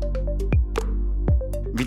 Thank you.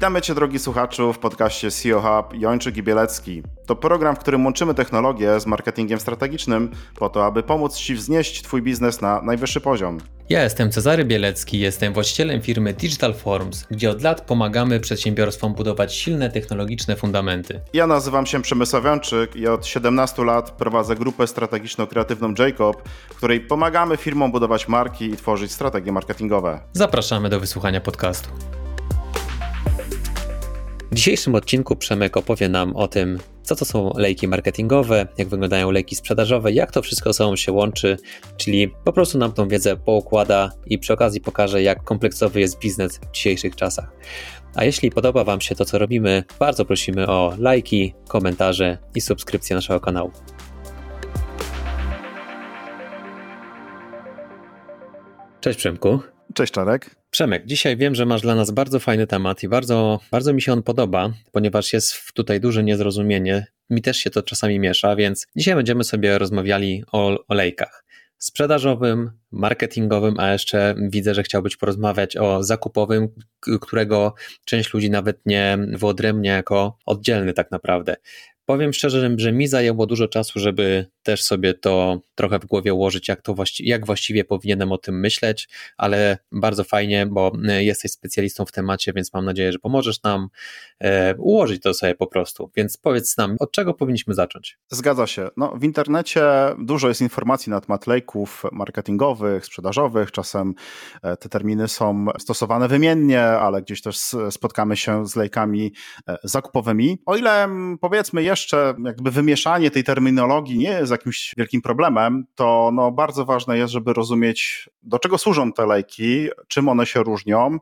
Witamy Cię, drogi słuchaczu, w podcaście CEO Hub Jończyk i Bielecki. To program, w którym łączymy technologię z marketingiem strategicznym po to, aby pomóc Ci wznieść Twój biznes na najwyższy poziom. Ja jestem Cezary Bielecki, jestem właścicielem firmy Digital Forms, gdzie od lat pomagamy przedsiębiorstwom budować silne technologiczne fundamenty. Ja nazywam się Przemysław Wiączyk i od 17 lat prowadzę grupę strategiczno-kreatywną Jacob, w której pomagamy firmom budować marki i tworzyć strategie marketingowe. Zapraszamy do wysłuchania podcastu. W dzisiejszym odcinku Przemek opowie nam o tym, co to są lejki marketingowe, jak wyglądają lejki sprzedażowe, jak to wszystko sobą się łączy, czyli po prostu nam tą wiedzę poukłada i przy okazji pokaże, jak kompleksowy jest biznes w dzisiejszych czasach. A jeśli podoba Wam się to, co robimy, bardzo prosimy o lajki, komentarze i subskrypcję naszego kanału. Cześć Przemku. Cześć Czarek. Przemek, dzisiaj wiem, że masz dla nas bardzo fajny temat i bardzo, bardzo mi się on podoba, ponieważ jest tutaj duże niezrozumienie. Mi też się to czasami miesza, więc dzisiaj będziemy sobie rozmawiali o olejkach sprzedażowym, marketingowym, a jeszcze widzę, że chciałbyś porozmawiać o zakupowym, którego część ludzi nawet nie wyodrębnia jako oddzielny tak naprawdę. Powiem szczerze, że mi zajęło dużo czasu, żeby też sobie to trochę w głowie ułożyć, jak, to właści jak właściwie powinienem o tym myśleć, ale bardzo fajnie, bo e, jesteś specjalistą w temacie, więc mam nadzieję, że pomożesz nam e, ułożyć to sobie po prostu. Więc powiedz nam, od czego powinniśmy zacząć? Zgadza się. No, w internecie dużo jest informacji na temat lejków marketingowych, sprzedażowych. Czasem e, te terminy są stosowane wymiennie, ale gdzieś też spotkamy się z lejkami zakupowymi. O ile powiedzmy jeszcze jakby wymieszanie tej terminologii nie jest jakimś wielkim problemem, to no bardzo ważne jest, żeby rozumieć, do czego służą te lejki, czym one się różnią.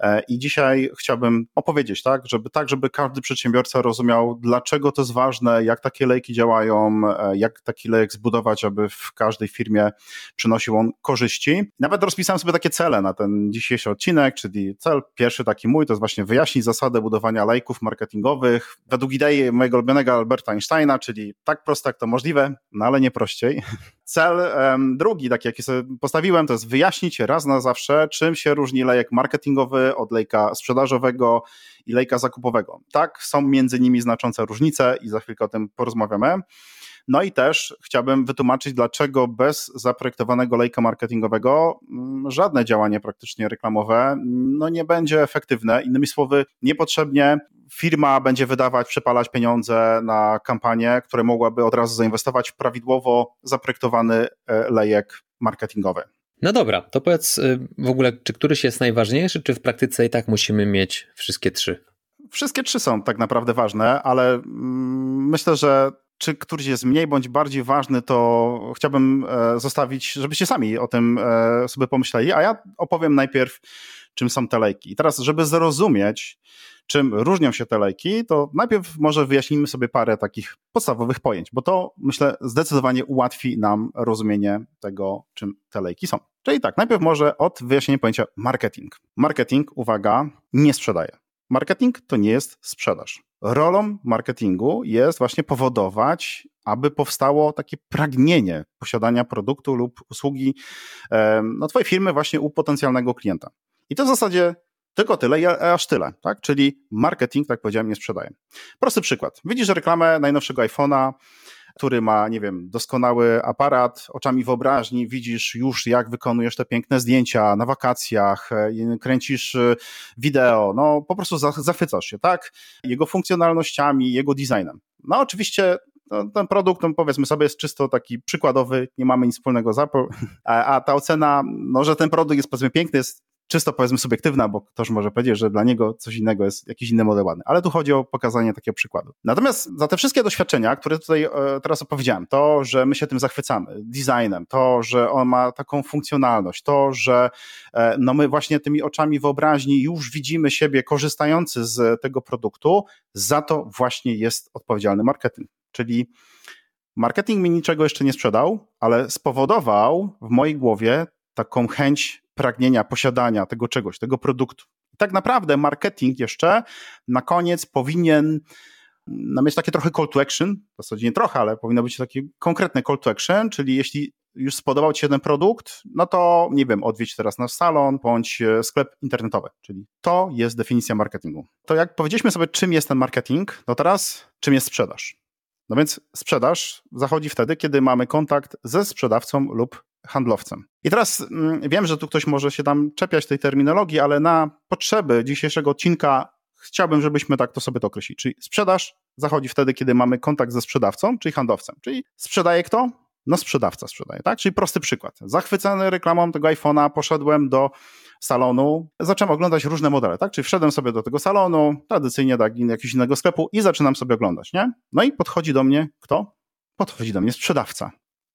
E, I dzisiaj chciałbym opowiedzieć, tak, żeby tak, żeby każdy przedsiębiorca rozumiał, dlaczego to jest ważne, jak takie lejki działają, e, jak taki lejek zbudować, aby w każdej firmie przynosił on korzyści. Nawet rozpisałem sobie takie cele na ten dzisiejszy odcinek, czyli cel pierwszy taki mój, to jest właśnie wyjaśnić zasadę budowania lejków marketingowych według idei mojego ulubionego Alberta Einsteina, czyli tak prosto jak to możliwe, no ale nie prościej. Cel um, drugi, taki jaki sobie postawiłem, to jest wyjaśnić raz na zawsze, czym się różni lejek marketingowy od lejka sprzedażowego i lejka zakupowego. Tak, są między nimi znaczące różnice i za chwilkę o tym porozmawiamy. No i też chciałbym wytłumaczyć, dlaczego bez zaprojektowanego lejka marketingowego mm, żadne działanie praktycznie reklamowe no nie będzie efektywne. Innymi słowy, niepotrzebnie firma będzie wydawać, przepalać pieniądze na kampanię, które mogłaby od razu zainwestować w prawidłowo zaprojektowany e, lejek marketingowy. No dobra, to powiedz y, w ogóle, czy któryś jest najważniejszy, czy w praktyce i tak musimy mieć wszystkie trzy? Wszystkie trzy są tak naprawdę ważne, ale mm, myślę, że czy któryś jest mniej bądź bardziej ważny, to chciałbym e, zostawić, żebyście sami o tym e, sobie pomyśleli, a ja opowiem najpierw, czym są te lejki. I teraz, żeby zrozumieć, czym różnią się te lejki, to najpierw może wyjaśnimy sobie parę takich podstawowych pojęć, bo to myślę zdecydowanie ułatwi nam rozumienie tego, czym te lejki są. Czyli tak, najpierw może od wyjaśnienia pojęcia marketing. Marketing, uwaga, nie sprzedaje. Marketing to nie jest sprzedaż. Rolą marketingu jest właśnie powodować, aby powstało takie pragnienie posiadania produktu lub usługi no, Twojej firmy właśnie u potencjalnego klienta. I to w zasadzie tylko tyle i aż tyle, tak? Czyli marketing, tak powiedziałem, nie sprzedaje. Prosty przykład. Widzisz reklamę najnowszego iPhone'a, który ma, nie wiem, doskonały aparat, oczami wyobraźni widzisz już, jak wykonujesz te piękne zdjęcia na wakacjach, e, kręcisz e, wideo, no po prostu zachwycasz się, tak? Jego funkcjonalnościami, jego designem. No oczywiście no, ten produkt, no powiedzmy sobie, jest czysto taki przykładowy, nie mamy nic wspólnego z Apple, a, a ta ocena, no, że ten produkt jest powiedzmy piękny, jest czysto powiedzmy subiektywna, bo ktoś może powiedzieć, że dla niego coś innego jest jakiś inny model ładny, ale tu chodzi o pokazanie takiego przykładu. Natomiast za te wszystkie doświadczenia, które tutaj e, teraz opowiedziałem, to, że my się tym zachwycamy, designem, to, że on ma taką funkcjonalność, to, że e, no my właśnie tymi oczami wyobraźni już widzimy siebie korzystający z tego produktu, za to właśnie jest odpowiedzialny marketing. Czyli marketing mi niczego jeszcze nie sprzedał, ale spowodował w mojej głowie taką chęć pragnienia posiadania tego czegoś, tego produktu. tak naprawdę marketing jeszcze na koniec powinien no, mieć takie trochę call to action, w zasadzie nie trochę, ale powinno być taki konkretny call to action, czyli jeśli już spodobał Ci się ten produkt, no to nie wiem, odwiedź teraz nasz salon bądź e, sklep internetowy, czyli to jest definicja marketingu. To jak powiedzieliśmy sobie, czym jest ten marketing, no teraz czym jest sprzedaż? No więc sprzedaż zachodzi wtedy, kiedy mamy kontakt ze sprzedawcą lub handlowcem. I teraz mm, wiem, że tu ktoś może się tam czepiać tej terminologii, ale na potrzeby dzisiejszego odcinka chciałbym, żebyśmy tak to sobie to określili. Czyli sprzedaż zachodzi wtedy, kiedy mamy kontakt ze sprzedawcą, czyli handlowcem. Czyli sprzedaje kto? No sprzedawca sprzedaje, tak? Czyli prosty przykład. Zachwycony reklamą tego iPhone'a poszedłem do salonu, zacząłem oglądać różne modele, tak? Czyli wszedłem sobie do tego salonu, tradycyjnie do jakiegoś innego sklepu i zaczynam sobie oglądać, nie? No i podchodzi do mnie kto? Podchodzi do mnie sprzedawca.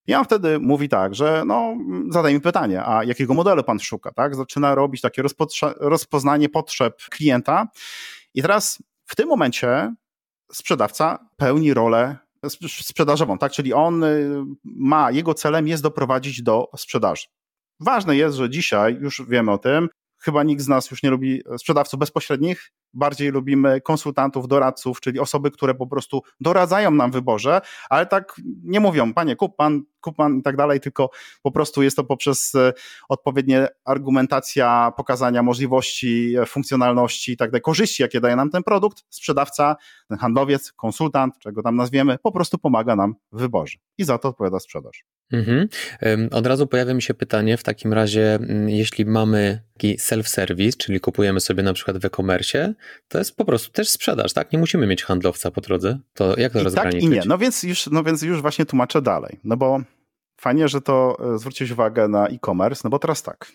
I on wtedy mówi tak, że no, zadaj mi pytanie, a jakiego modelu pan szuka, tak? Zaczyna robić takie rozpoznanie potrzeb klienta. I teraz w tym momencie sprzedawca pełni rolę sprzedażową, tak? Czyli on y, ma, jego celem jest doprowadzić do sprzedaży. Ważne jest, że dzisiaj, już wiemy o tym, chyba nikt z nas już nie lubi sprzedawców bezpośrednich, bardziej lubimy konsultantów, doradców, czyli osoby, które po prostu doradzają nam w wyborze, ale tak nie mówią, panie, kup pan, kup pan i tak dalej, tylko po prostu jest to poprzez e, odpowiednie argumentacja, pokazania możliwości, e, funkcjonalności i tak dalej, korzyści, jakie daje nam ten produkt, sprzedawca, ten handlowiec, konsultant, czego tam nazwiemy, po prostu pomaga nam w wyborze i za to odpowiada sprzedaż. Mhm. Od razu pojawia mi się pytanie, w takim razie, jeśli mamy taki self-service, czyli kupujemy sobie na przykład w e-commerce, to jest po prostu też sprzedaż, tak? Nie musimy mieć handlowca po drodze. To jak to I rozgraniczyć? Tak i nie. No więc, już, no więc już właśnie tłumaczę dalej. No bo fajnie, że to e, zwróciłeś uwagę na e-commerce, no bo teraz tak.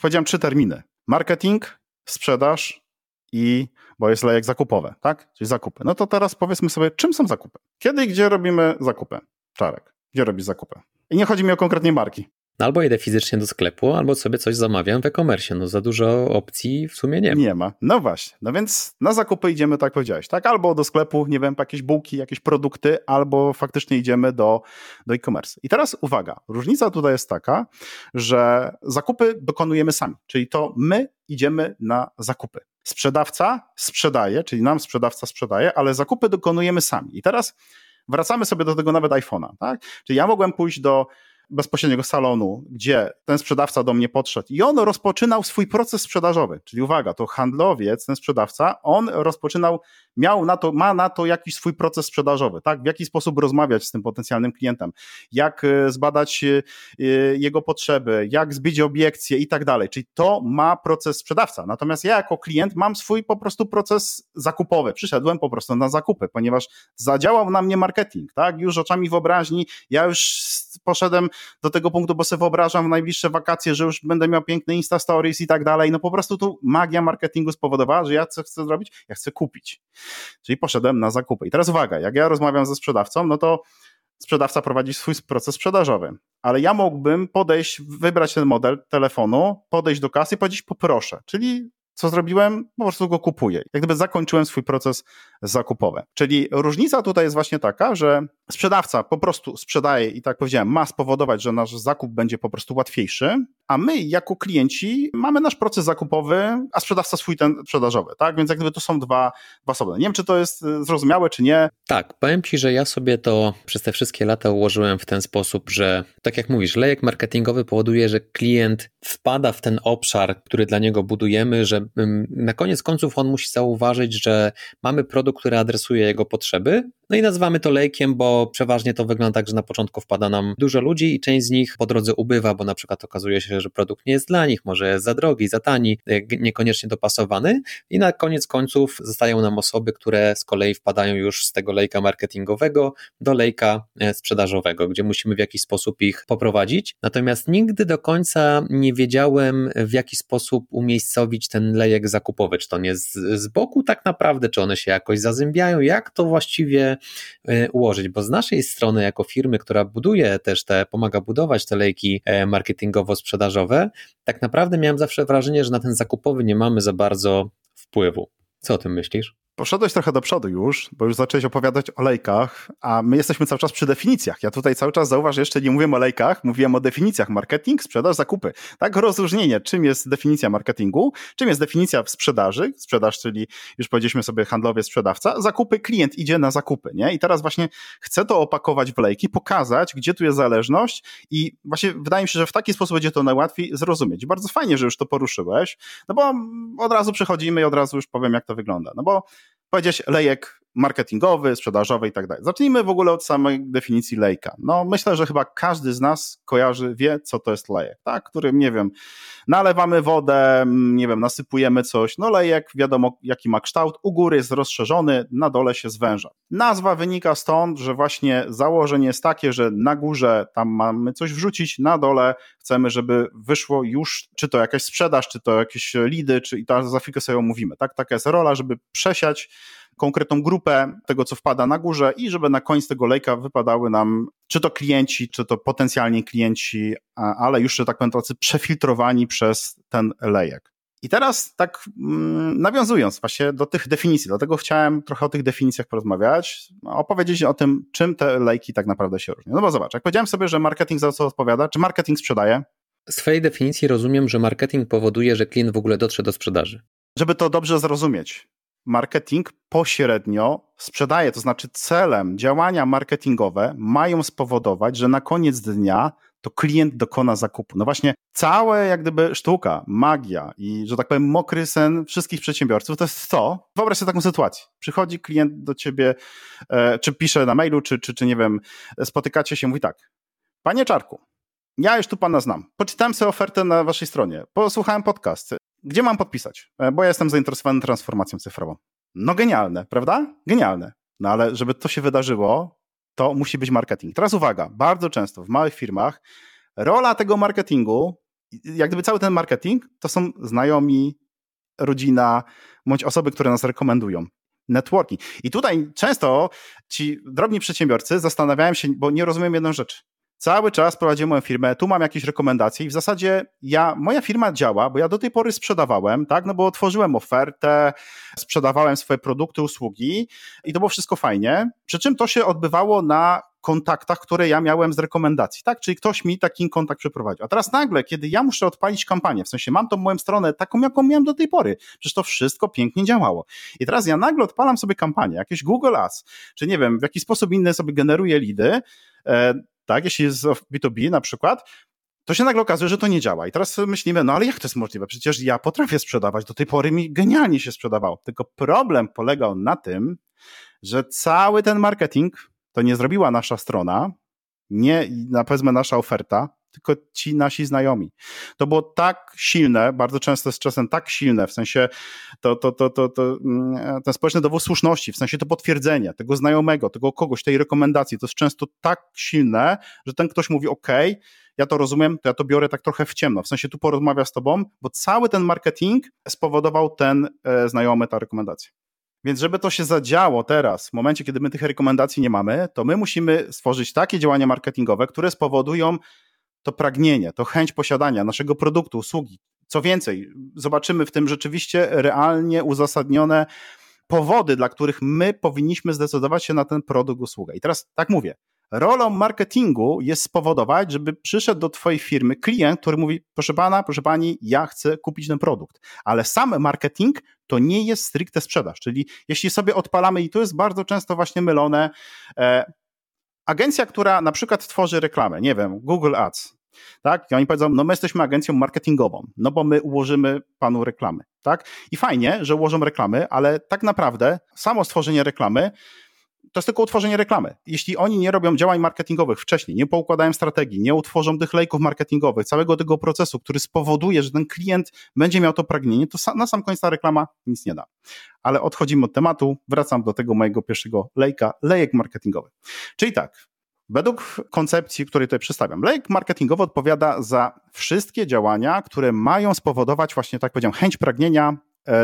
Powiedziałem trzy terminy. Marketing, sprzedaż i, bo jest lejek zakupowy, tak? Czyli zakupy. No to teraz powiedzmy sobie, czym są zakupy? Kiedy i gdzie robimy zakupy? Czarek, gdzie robisz zakupy? I nie chodzi mi o konkretnie marki. No albo idę fizycznie do sklepu, albo sobie coś zamawiam w e-commerce. No za dużo opcji w sumie nie ma. Nie ma. No właśnie. No więc na zakupy idziemy, tak powiedziałeś, tak? Albo do sklepu, nie wiem, jakieś bułki, jakieś produkty, albo faktycznie idziemy do, do e-commerce. I teraz uwaga, różnica tutaj jest taka, że zakupy dokonujemy sami, czyli to my idziemy na zakupy. Sprzedawca sprzedaje, czyli nam sprzedawca sprzedaje, ale zakupy dokonujemy sami. I teraz wracamy sobie do tego nawet iPhone'a, tak? Czyli ja mogłem pójść do bezpośredniego salonu, gdzie ten sprzedawca do mnie podszedł i on rozpoczynał swój proces sprzedażowy. Czyli uwaga, to handlowiec, ten sprzedawca, on rozpoczynał, miał na to, ma na to jakiś swój proces sprzedażowy, tak? W jaki sposób rozmawiać z tym potencjalnym klientem, jak e, zbadać e, e, jego potrzeby, jak zbić obiekcje i tak dalej. Czyli to ma proces sprzedawca. Natomiast ja jako klient mam swój po prostu proces zakupowy. Przyszedłem po prostu na zakupy, ponieważ zadziałał na mnie marketing, tak? Już oczami wyobraźni, ja już poszedłem do tego punktu, bo sobie wyobrażam w najbliższe wakacje, że już będę miał piękne Insta Stories i tak dalej. No po prostu tu magia marketingu spowodowała, że ja co chcę zrobić? Ja chcę kupić. Czyli poszedłem na zakupy. I teraz uwaga, jak ja rozmawiam ze sprzedawcą, no to sprzedawca prowadzi swój proces sprzedażowy, ale ja mógłbym podejść, wybrać ten model telefonu, podejść do kasy i powiedzieć poproszę, czyli co zrobiłem? Po prostu go kupuję. Jak gdyby zakończyłem swój proces zakupowy. Czyli różnica tutaj jest właśnie taka, że sprzedawca po prostu sprzedaje i tak powiedziałem, ma spowodować, że nasz zakup będzie po prostu łatwiejszy, a my jako klienci mamy nasz proces zakupowy, a sprzedawca swój ten sprzedażowy, tak? Więc jak gdyby to są dwa, dwa osobne. Nie wiem, czy to jest e, zrozumiałe, czy nie. Tak, powiem Ci, że ja sobie to przez te wszystkie lata ułożyłem w ten sposób, że tak jak mówisz, lejek marketingowy powoduje, że klient wpada w ten obszar, który dla niego budujemy, że na koniec końców on musi zauważyć, że mamy produkt, który adresuje jego potrzeby, no i nazywamy to lejkiem, bo przeważnie to wygląda tak, że na początku wpada nam dużo ludzi i część z nich po drodze ubywa, bo na przykład okazuje się, że produkt nie jest dla nich, może jest za drogi, za tani, niekoniecznie dopasowany. I na koniec końców zostają nam osoby, które z kolei wpadają już z tego lejka marketingowego do lejka e, sprzedażowego, gdzie musimy w jakiś sposób ich poprowadzić. Natomiast nigdy do końca nie wiedziałem, w jaki sposób umiejscowić ten lejek zakupowy, czy to nie z, z boku tak naprawdę, czy one się jakoś zazębiają, jak to właściwie e, ułożyć, bo z naszej strony, jako firmy, która buduje też te, pomaga budować te lejki e, marketingowo-sprzedażowe, tak naprawdę miałem zawsze wrażenie, że na ten zakupowy nie mamy za bardzo wpływu. Co o tym myślisz? Poszedłeś trochę do przodu już, bo już zacząłeś opowiadać o lejkach, a my jesteśmy cały czas przy definicjach. Ja tutaj cały czas zauważ, jeszcze nie mówiłem o lejkach, mówiłem o definicjach. Marketing, sprzedaż, zakupy. Tak, rozróżnienie, czym jest definicja marketingu, czym jest definicja sprzedaży, sprzedaż, czyli już powiedzieliśmy sobie handlowie, sprzedawca, zakupy, klient idzie na zakupy, nie? I teraz właśnie chcę to opakować w lejki, pokazać, gdzie tu jest zależność i właśnie wydaje mi się, że w taki sposób będzie to najłatwiej zrozumieć. Bardzo fajnie, że już to poruszyłeś, no bo od razu przechodzimy i od razu już powiem, jak to wygląda. No bo powiedzieć lejek marketingowy, sprzedażowy i tak dalej. Zacznijmy w ogóle od samej definicji lejka. No myślę, że chyba każdy z nas kojarzy, wie co to jest lejek, tak? Którym, nie wiem, nalewamy wodę, nie wiem, nasypujemy coś. No lejek, wiadomo jaki ma kształt, u góry jest rozszerzony, na dole się zwęża. Nazwa wynika stąd, że właśnie założenie jest takie, że na górze tam mamy coś wrzucić, na dole chcemy, żeby wyszło już, czy to jakaś sprzedaż, czy to jakieś lidy, czy i to za chwilkę sobie omówimy, tak? Taka jest rola, żeby przesiać konkretną grupę tego, co wpada na górze i żeby na koniec tego lejka wypadały nam czy to klienci, czy to potencjalni klienci, ale już, że tak powiem, tacy przefiltrowani przez ten lejek. I teraz tak mm, nawiązując właśnie do tych definicji, dlatego chciałem trochę o tych definicjach porozmawiać, opowiedzieć o tym, czym te lejki tak naprawdę się różnią. No bo zobacz, jak powiedziałem sobie, że marketing za co odpowiada, czy marketing sprzedaje? Z twojej definicji rozumiem, że marketing powoduje, że klient w ogóle dotrze do sprzedaży. Żeby to dobrze zrozumieć, marketing pośrednio sprzedaje, to znaczy celem działania marketingowe mają spowodować, że na koniec dnia to klient dokona zakupu. No właśnie, całe jak gdyby sztuka, magia i, że tak powiem, mokry sen wszystkich przedsiębiorców to jest to. Wyobraź sobie taką sytuację. Przychodzi klient do ciebie, e, czy pisze na mailu, czy, czy, czy nie wiem, spotykacie się, mówi tak. Panie Czarku, ja już tu pana znam. Poczytałem sobie ofertę na waszej stronie, posłuchałem podcast. Gdzie mam podpisać? E, bo ja jestem zainteresowany transformacją cyfrową. No genialne, prawda? Genialne. No ale żeby to się wydarzyło, to musi być marketing. Teraz uwaga, bardzo często w małych firmach rola tego marketingu, jak gdyby cały ten marketing, to są znajomi, rodzina, bądź osoby, które nas rekomendują. Networking. I tutaj często ci drobni przedsiębiorcy zastanawiają się, bo nie rozumiem jedną rzecz. Cały czas prowadziłem moją firmę, tu mam jakieś rekomendacje i w zasadzie ja, moja firma działa, bo ja do tej pory sprzedawałem, tak, no bo otworzyłem ofertę, sprzedawałem swoje produkty, usługi i to było wszystko fajnie, przy czym to się odbywało na kontaktach, które ja miałem z rekomendacji, tak? Czyli ktoś mi taki kontakt przeprowadził. A teraz nagle, kiedy ja muszę odpalić kampanię, w sensie mam tą moją stronę taką, jaką miałem do tej pory, przecież to wszystko pięknie działało. I teraz ja nagle odpalam sobie kampanię, jakieś Google Ads, czy nie wiem, w jaki sposób inny sobie generuję lidy, e, tak, jeśli jest B2B na przykład, to się nagle okazuje, że to nie działa. I teraz myślimy, no ale jak to jest możliwe? Przecież ja potrafię sprzedawać, do tej pory mi genialnie się sprzedawało. Tylko problem polegał na tym, że cały ten marketing to nie zrobiła nasza strona, nie na powiedzmy nasza oferta, tylko ci nasi znajomi. To było tak silne, bardzo często jest czasem tak silne, w sensie to, to, to, to, to, mm, ten społeczny dowód słuszności, w sensie to potwierdzenie tego znajomego, tego kogoś, tej rekomendacji, to jest często tak silne, że ten ktoś mówi, ok, ja to rozumiem, to ja to biorę tak trochę w ciemno, w sensie tu porozmawia z tobą, bo cały ten marketing spowodował ten e, znajomy, ta rekomendacja. Więc żeby to się zadziało teraz, w momencie, kiedy my tych rekomendacji nie mamy, to my musimy stworzyć takie działania marketingowe, które spowodują to pragnienie, to chęć posiadania naszego produktu, usługi. Co więcej, zobaczymy w tym rzeczywiście realnie uzasadnione powody, dla których my powinniśmy zdecydować się na ten produkt, usługę. I teraz tak mówię, rolą marketingu jest spowodować, żeby przyszedł do Twojej firmy klient, który mówi: Proszę pana, proszę pani, ja chcę kupić ten produkt. Ale sam marketing to nie jest stricte sprzedaż. Czyli jeśli sobie odpalamy, i to jest bardzo często właśnie mylone, e, agencja, która na przykład tworzy reklamę, nie wiem, Google Ads, tak? I oni powiedzą, no my jesteśmy agencją marketingową, no bo my ułożymy panu reklamy, tak? I fajnie, że ułożą reklamy, ale tak naprawdę samo stworzenie reklamy to jest tylko utworzenie reklamy. Jeśli oni nie robią działań marketingowych wcześniej, nie poukładają strategii, nie utworzą tych lejków marketingowych, całego tego procesu, który spowoduje, że ten klient będzie miał to pragnienie, to na sam koniec ta reklama nic nie da. Ale odchodzimy od tematu, wracam do tego mojego pierwszego lejka, lejek marketingowy. Czyli tak, Według koncepcji, której tutaj przedstawiam, lejek marketingowy odpowiada za wszystkie działania, które mają spowodować właśnie, tak powiedziałem, chęć pragnienia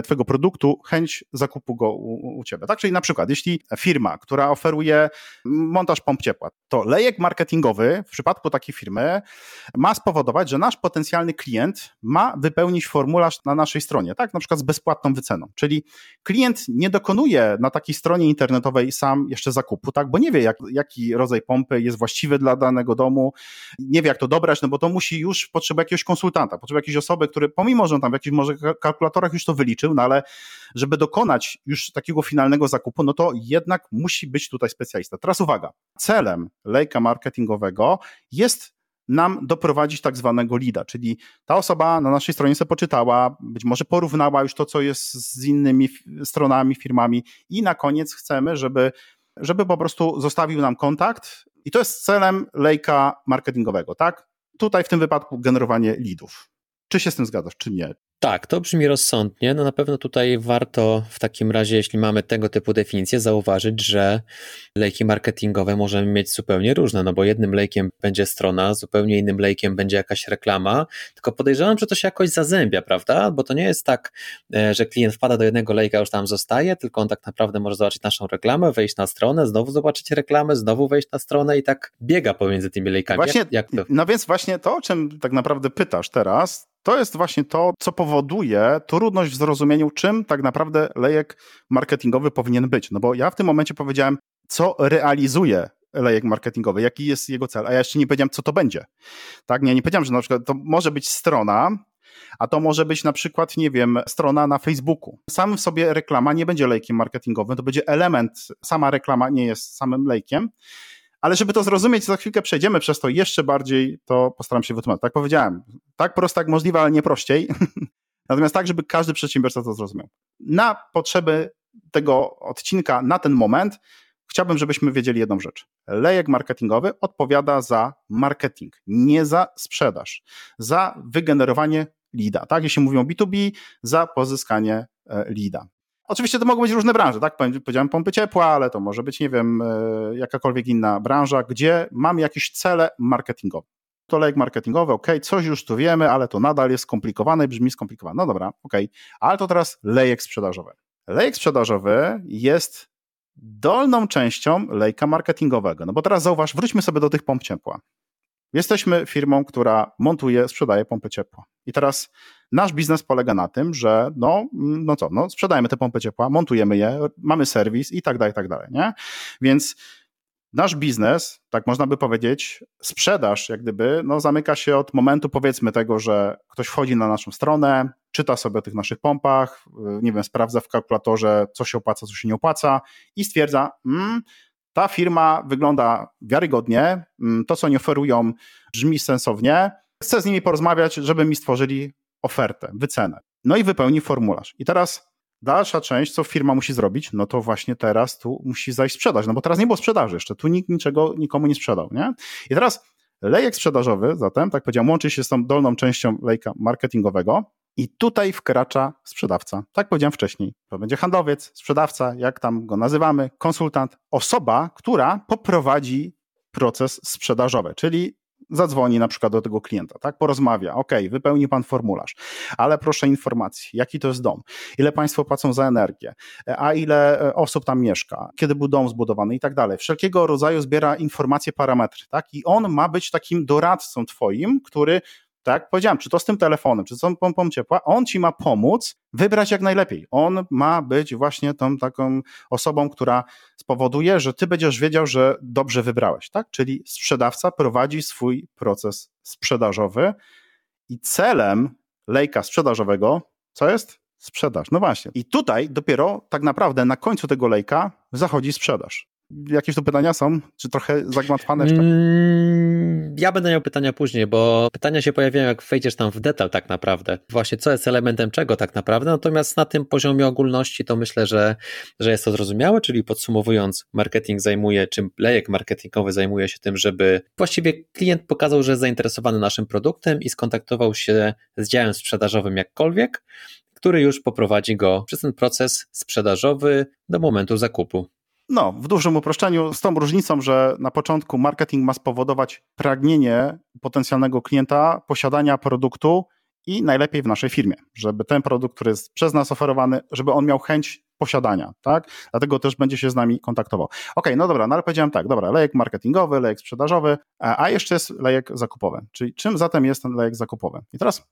twojego produktu chęć zakupu go u, u ciebie. Tak? Czyli na przykład, jeśli firma, która oferuje montaż pomp ciepła, to lejek marketingowy w przypadku takiej firmy ma spowodować, że nasz potencjalny klient ma wypełnić formularz na naszej stronie, tak? Na przykład z bezpłatną wyceną. Czyli klient nie dokonuje na takiej stronie internetowej sam jeszcze zakupu, tak? Bo nie wie, jak, jaki rodzaj pompy jest właściwy dla danego domu, nie wie, jak to dobrać, no bo to musi już potrzeba jakiegoś konsultanta, potrzeba jakiejś osoby, który pomimo, że on tam w jakichś może kalkulatorach już to wyliczył, no ale żeby dokonać już takiego finalnego zakupu, no to jednak musi być tutaj specjalista. Teraz uwaga, celem lejka marketingowego jest nam doprowadzić tak zwanego lida, czyli ta osoba na naszej stronie sobie poczytała, być może porównała już to, co jest z innymi stronami, firmami i na koniec chcemy, żeby, żeby po prostu zostawił nam kontakt i to jest celem lejka marketingowego, tak? Tutaj w tym wypadku generowanie lidów. Czy się z tym zgadzasz, czy nie? Tak, to brzmi rozsądnie. No na pewno tutaj warto w takim razie, jeśli mamy tego typu definicje, zauważyć, że lejki marketingowe możemy mieć zupełnie różne, no bo jednym lejkiem będzie strona, zupełnie innym lejkiem będzie jakaś reklama, tylko podejrzewam, że to się jakoś zazębia, prawda? Bo to nie jest tak, e, że klient wpada do jednego lejka, już tam zostaje, tylko on tak naprawdę może zobaczyć naszą reklamę, wejść na stronę, znowu zobaczyć reklamę, znowu wejść na stronę i tak biega pomiędzy tymi lejkami. Właśnie, jak, jak to... No więc właśnie to, o czym tak naprawdę pytasz teraz, to jest właśnie to, co powoduje trudność w zrozumieniu, czym tak naprawdę lejek marketingowy powinien być. No bo ja w tym momencie powiedziałem, co realizuje lejek marketingowy, jaki jest jego cel, a ja jeszcze nie powiedziałem, co to będzie. Tak, nie, nie powiedziałem, że na przykład to może być strona, a to może być na przykład, nie wiem, strona na Facebooku. Sam w sobie reklama nie będzie lejkiem marketingowym, to będzie element, sama reklama nie jest samym lejkiem, ale żeby to zrozumieć, za chwilkę przejdziemy przez to jeszcze bardziej, to postaram się wytłumaczyć. Tak powiedziałem, tak prosto jak możliwe, ale nie prościej. Natomiast tak, żeby każdy przedsiębiorca to zrozumiał. Na potrzeby tego odcinka, na ten moment, chciałbym, żebyśmy wiedzieli jedną rzecz. Lejek marketingowy odpowiada za marketing, nie za sprzedaż, za wygenerowanie lida. Tak, jeśli mówią B2B, za pozyskanie e, lida. Oczywiście to mogą być różne branże, tak? Powiedziałem pompy ciepła, ale to może być, nie wiem, e, jakakolwiek inna branża, gdzie mamy jakieś cele marketingowe. To lejek marketingowy, ok, coś już tu wiemy, ale to nadal jest skomplikowane brzmi skomplikowane. No dobra, ok, ale to teraz lejek sprzedażowy. Lejek sprzedażowy jest dolną częścią lejka marketingowego. No bo teraz zauważ, wróćmy sobie do tych pomp ciepła. Jesteśmy firmą, która montuje, sprzedaje pompy ciepła. I teraz nasz biznes polega na tym, że no, no co, no sprzedajemy te pompy ciepła, montujemy je, mamy serwis i tak dalej, i tak dalej, nie? Więc nasz biznes, tak można by powiedzieć, sprzedaż jak gdyby, no zamyka się od momentu powiedzmy tego, że ktoś wchodzi na naszą stronę, czyta sobie o tych naszych pompach, nie wiem, sprawdza w kalkulatorze, co się opłaca, co się nie opłaca i stwierdza, mm, ta firma wygląda wiarygodnie, mm, to co oni oferują brzmi sensownie, chcę z nimi porozmawiać, żeby mi stworzyli ofertę, wycenę. No i wypełni formularz. I teraz dalsza część, co firma musi zrobić, no to właśnie teraz tu musi zajść sprzedaż, no bo teraz nie było sprzedaży jeszcze, tu nikt niczego nikomu nie sprzedał, nie? I teraz lejek sprzedażowy zatem, tak powiedziałem, łączy się z tą dolną częścią lejka marketingowego, i tutaj wkracza sprzedawca. Tak powiedziałem wcześniej. To będzie handlowiec, sprzedawca, jak tam go nazywamy, konsultant, osoba, która poprowadzi proces sprzedażowy, czyli zadzwoni na przykład do tego klienta, tak, porozmawia, ok, wypełni pan formularz, ale proszę informacji, jaki to jest dom, ile państwo płacą za energię, a ile e, osób tam mieszka, kiedy był dom zbudowany i tak dalej. Wszelkiego rodzaju zbiera informacje, parametry, tak, i on ma być takim doradcą twoim, który tak? Powiedziałem, czy to z tym telefonem, czy z tą pompą ciepła, on ci ma pomóc wybrać jak najlepiej. On ma być właśnie tą taką osobą, która spowoduje, że ty będziesz wiedział, że dobrze wybrałeś, tak? Czyli sprzedawca prowadzi swój proces sprzedażowy i celem lejka sprzedażowego, co jest? Sprzedaż. No właśnie. I tutaj dopiero tak naprawdę na końcu tego lejka zachodzi sprzedaż. Jakieś tu pytania są? Czy trochę zagmatwane jeszcze? Mm, ja będę miał pytania później, bo pytania się pojawiają, jak wejdziesz tam w detal tak naprawdę. Właśnie co jest elementem czego tak naprawdę. Natomiast na tym poziomie ogólności to myślę, że, że jest to zrozumiałe, czyli podsumowując, marketing zajmuje, czym lejek marketingowy zajmuje się tym, żeby właściwie klient pokazał, że jest zainteresowany naszym produktem i skontaktował się z działem sprzedażowym jakkolwiek, który już poprowadzi go przez ten proces sprzedażowy do momentu zakupu. No, w dużym uproszczeniu, z tą różnicą, że na początku marketing ma spowodować pragnienie potencjalnego klienta posiadania produktu i najlepiej w naszej firmie, żeby ten produkt, który jest przez nas oferowany, żeby on miał chęć posiadania, tak? Dlatego też będzie się z nami kontaktował. Ok, no dobra, no ale powiedziałem tak, dobra, lejek marketingowy, lejek sprzedażowy, a jeszcze jest lejek zakupowy. Czyli czym zatem jest ten lejek zakupowy? I teraz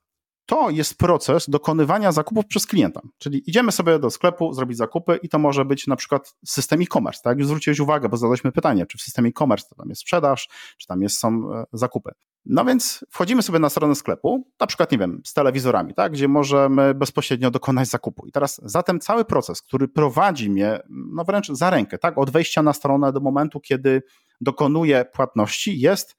to jest proces dokonywania zakupów przez klienta. Czyli idziemy sobie do sklepu, zrobić zakupy i to może być na przykład system e-commerce, tak? Już zwróciłeś uwagę, bo zadaliśmy pytanie, czy w systemie e-commerce to tam jest sprzedaż, czy tam jest, są e, zakupy. No więc wchodzimy sobie na stronę sklepu, na przykład, nie wiem, z telewizorami, tak? Gdzie możemy bezpośrednio dokonać zakupu. I teraz zatem cały proces, który prowadzi mnie, no wręcz za rękę, tak? Od wejścia na stronę do momentu, kiedy dokonuję płatności, jest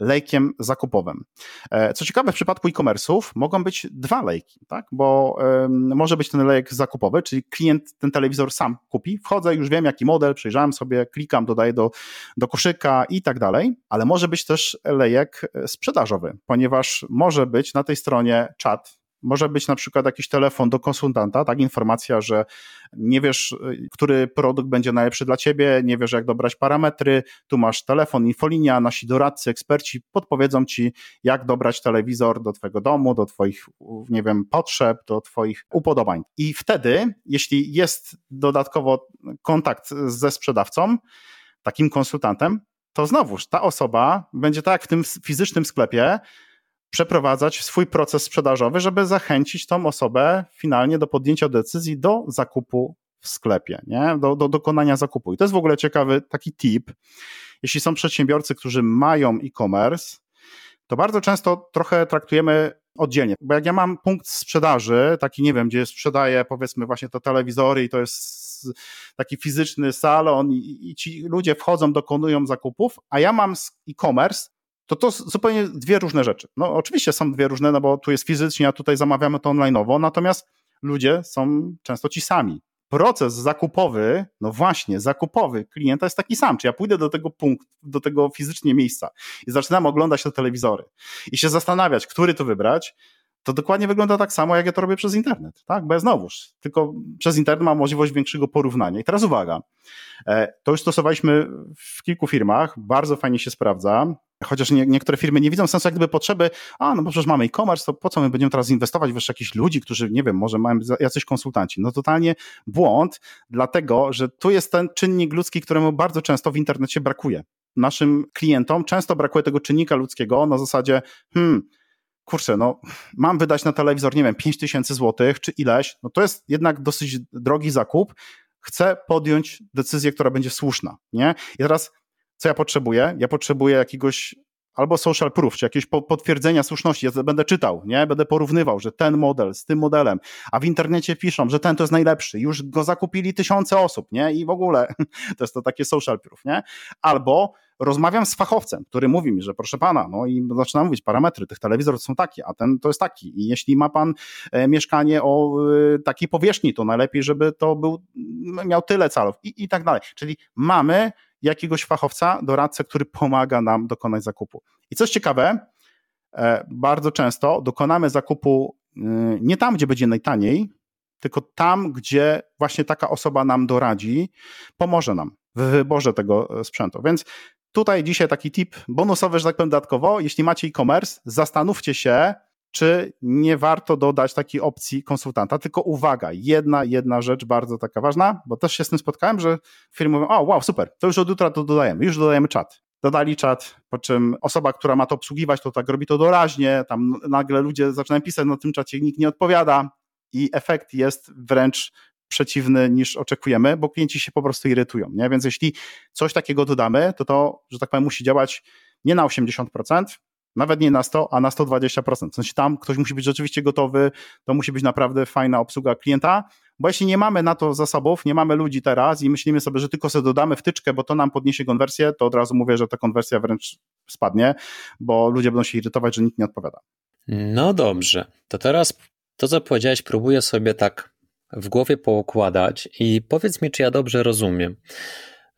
lejkiem zakupowym. E, co ciekawe, w przypadku e-commerce'ów mogą być dwa lejki, tak? bo um, może być ten lejek zakupowy, czyli klient ten telewizor sam kupi, wchodzę, już wiem jaki model, przejrzałem sobie, klikam, dodaję do, do koszyka i tak dalej, ale może być też lejek e, sprzedażowy, ponieważ może być na tej stronie czat może być na przykład jakiś telefon do konsultanta, tak, informacja, że nie wiesz, y, który produkt będzie najlepszy dla ciebie, nie wiesz, jak dobrać parametry, tu masz telefon, infolinia, nasi doradcy, eksperci podpowiedzą ci, jak dobrać telewizor do twojego domu, do twoich, nie wiem, potrzeb, do twoich upodobań. I wtedy, jeśli jest dodatkowo kontakt ze sprzedawcą, takim konsultantem, to znowuż ta osoba będzie tak jak w tym fizycznym sklepie, przeprowadzać swój proces sprzedażowy, żeby zachęcić tą osobę finalnie do podjęcia decyzji do zakupu w sklepie, nie? Do, do dokonania zakupu. I to jest w ogóle ciekawy taki tip. Jeśli są przedsiębiorcy, którzy mają e-commerce, to bardzo często trochę traktujemy oddzielnie. Bo jak ja mam punkt sprzedaży, taki nie wiem, gdzie sprzedaję powiedzmy właśnie te telewizory i to jest taki fizyczny salon i, i ci ludzie wchodzą, dokonują zakupów, a ja mam e-commerce, to to zupełnie dwie różne rzeczy. No oczywiście są dwie różne, no bo tu jest fizycznie, a tutaj zamawiamy to online'owo, natomiast ludzie są często ci sami. Proces zakupowy, no właśnie, zakupowy klienta jest taki sam. Czy ja pójdę do tego punktu, do tego fizycznie miejsca i zaczynam oglądać te telewizory i się zastanawiać, który to wybrać, to dokładnie wygląda tak samo, jak ja to robię przez internet, tak? Bo ja znowuż, tylko przez internet mam możliwość większego porównania. I teraz uwaga, e, to już stosowaliśmy w kilku firmach, bardzo fajnie się sprawdza, chociaż nie, niektóre firmy nie widzą sensu jak gdyby potrzeby, a no bo przecież mamy e-commerce, to po co my będziemy teraz inwestować w jeszcze jakichś ludzi, którzy, nie wiem, może mają jacyś konsultanci. No totalnie błąd, dlatego, że tu jest ten czynnik ludzki, któremu bardzo często w internecie brakuje. Naszym klientom często brakuje tego czynnika ludzkiego na zasadzie, hmm, kurczę, no mam wydać na telewizor, nie wiem, 5 tysięcy złotych czy ileś, no to jest jednak dosyć drogi zakup, chcę podjąć decyzję, która będzie słuszna, nie? I teraz co ja potrzebuję? Ja potrzebuję jakiegoś albo social proof, czy jakiegoś potwierdzenia słuszności. Ja będę czytał, nie? Będę porównywał, że ten model z tym modelem, a w internecie piszą, że ten to jest najlepszy. Już go zakupili tysiące osób, nie? I w ogóle to jest to takie social proof, nie? Albo rozmawiam z fachowcem, który mówi mi, że proszę pana, no i zaczynam mówić, parametry tych telewizorów są takie, a ten to jest taki. I jeśli ma pan e, mieszkanie o e, takiej powierzchni, to najlepiej, żeby to był, miał tyle calów i, i tak dalej. Czyli mamy jakiegoś fachowca, doradcę, który pomaga nam dokonać zakupu. I coś ciekawe, e, bardzo często dokonamy zakupu y, nie tam, gdzie będzie najtaniej, tylko tam, gdzie właśnie taka osoba nam doradzi, pomoże nam w wyborze tego e, sprzętu. Więc tutaj dzisiaj taki tip bonusowy, że tak powiem dodatkowo, jeśli macie e-commerce, zastanówcie się, czy nie warto dodać takiej opcji konsultanta. Tylko uwaga, jedna, jedna rzecz bardzo taka ważna, bo też się z tym spotkałem, że firmy mówią, o wow, super, to już od jutra to dodajemy, już dodajemy czat. Dodali czat, po czym osoba, która ma to obsługiwać, to tak robi to doraźnie, tam nagle ludzie zaczynają pisać na tym czacie, nikt nie odpowiada i efekt jest wręcz przeciwny niż oczekujemy, bo klienci się po prostu irytują, nie? Więc jeśli coś takiego dodamy, to to, że tak powiem, musi działać nie na 80%, nawet nie na 100, a na 120%. W sensie tam ktoś musi być rzeczywiście gotowy, to musi być naprawdę fajna obsługa klienta, bo jeśli nie mamy na to zasobów, nie mamy ludzi teraz i myślimy sobie, że tylko sobie dodamy wtyczkę, bo to nam podniesie konwersję, to od razu mówię, że ta konwersja wręcz spadnie, bo ludzie będą się irytować, że nikt nie odpowiada. No dobrze, to teraz to, co powiedziałeś, próbuję sobie tak w głowie poukładać i powiedz mi, czy ja dobrze rozumiem,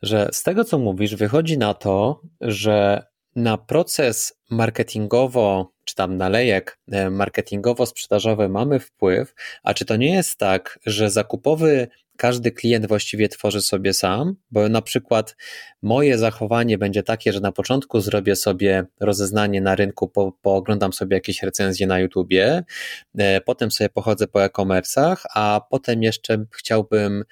że z tego, co mówisz, wychodzi na to, że na proces marketingowo, czy tam nalejek e, marketingowo-sprzedażowy mamy wpływ, a czy to nie jest tak, że zakupowy każdy klient właściwie tworzy sobie sam, bo na przykład moje zachowanie będzie takie, że na początku zrobię sobie rozeznanie na rynku, po, pooglądam sobie jakieś recenzje na YouTubie, e, potem sobie pochodzę po e-commerce'ach, a potem jeszcze chciałbym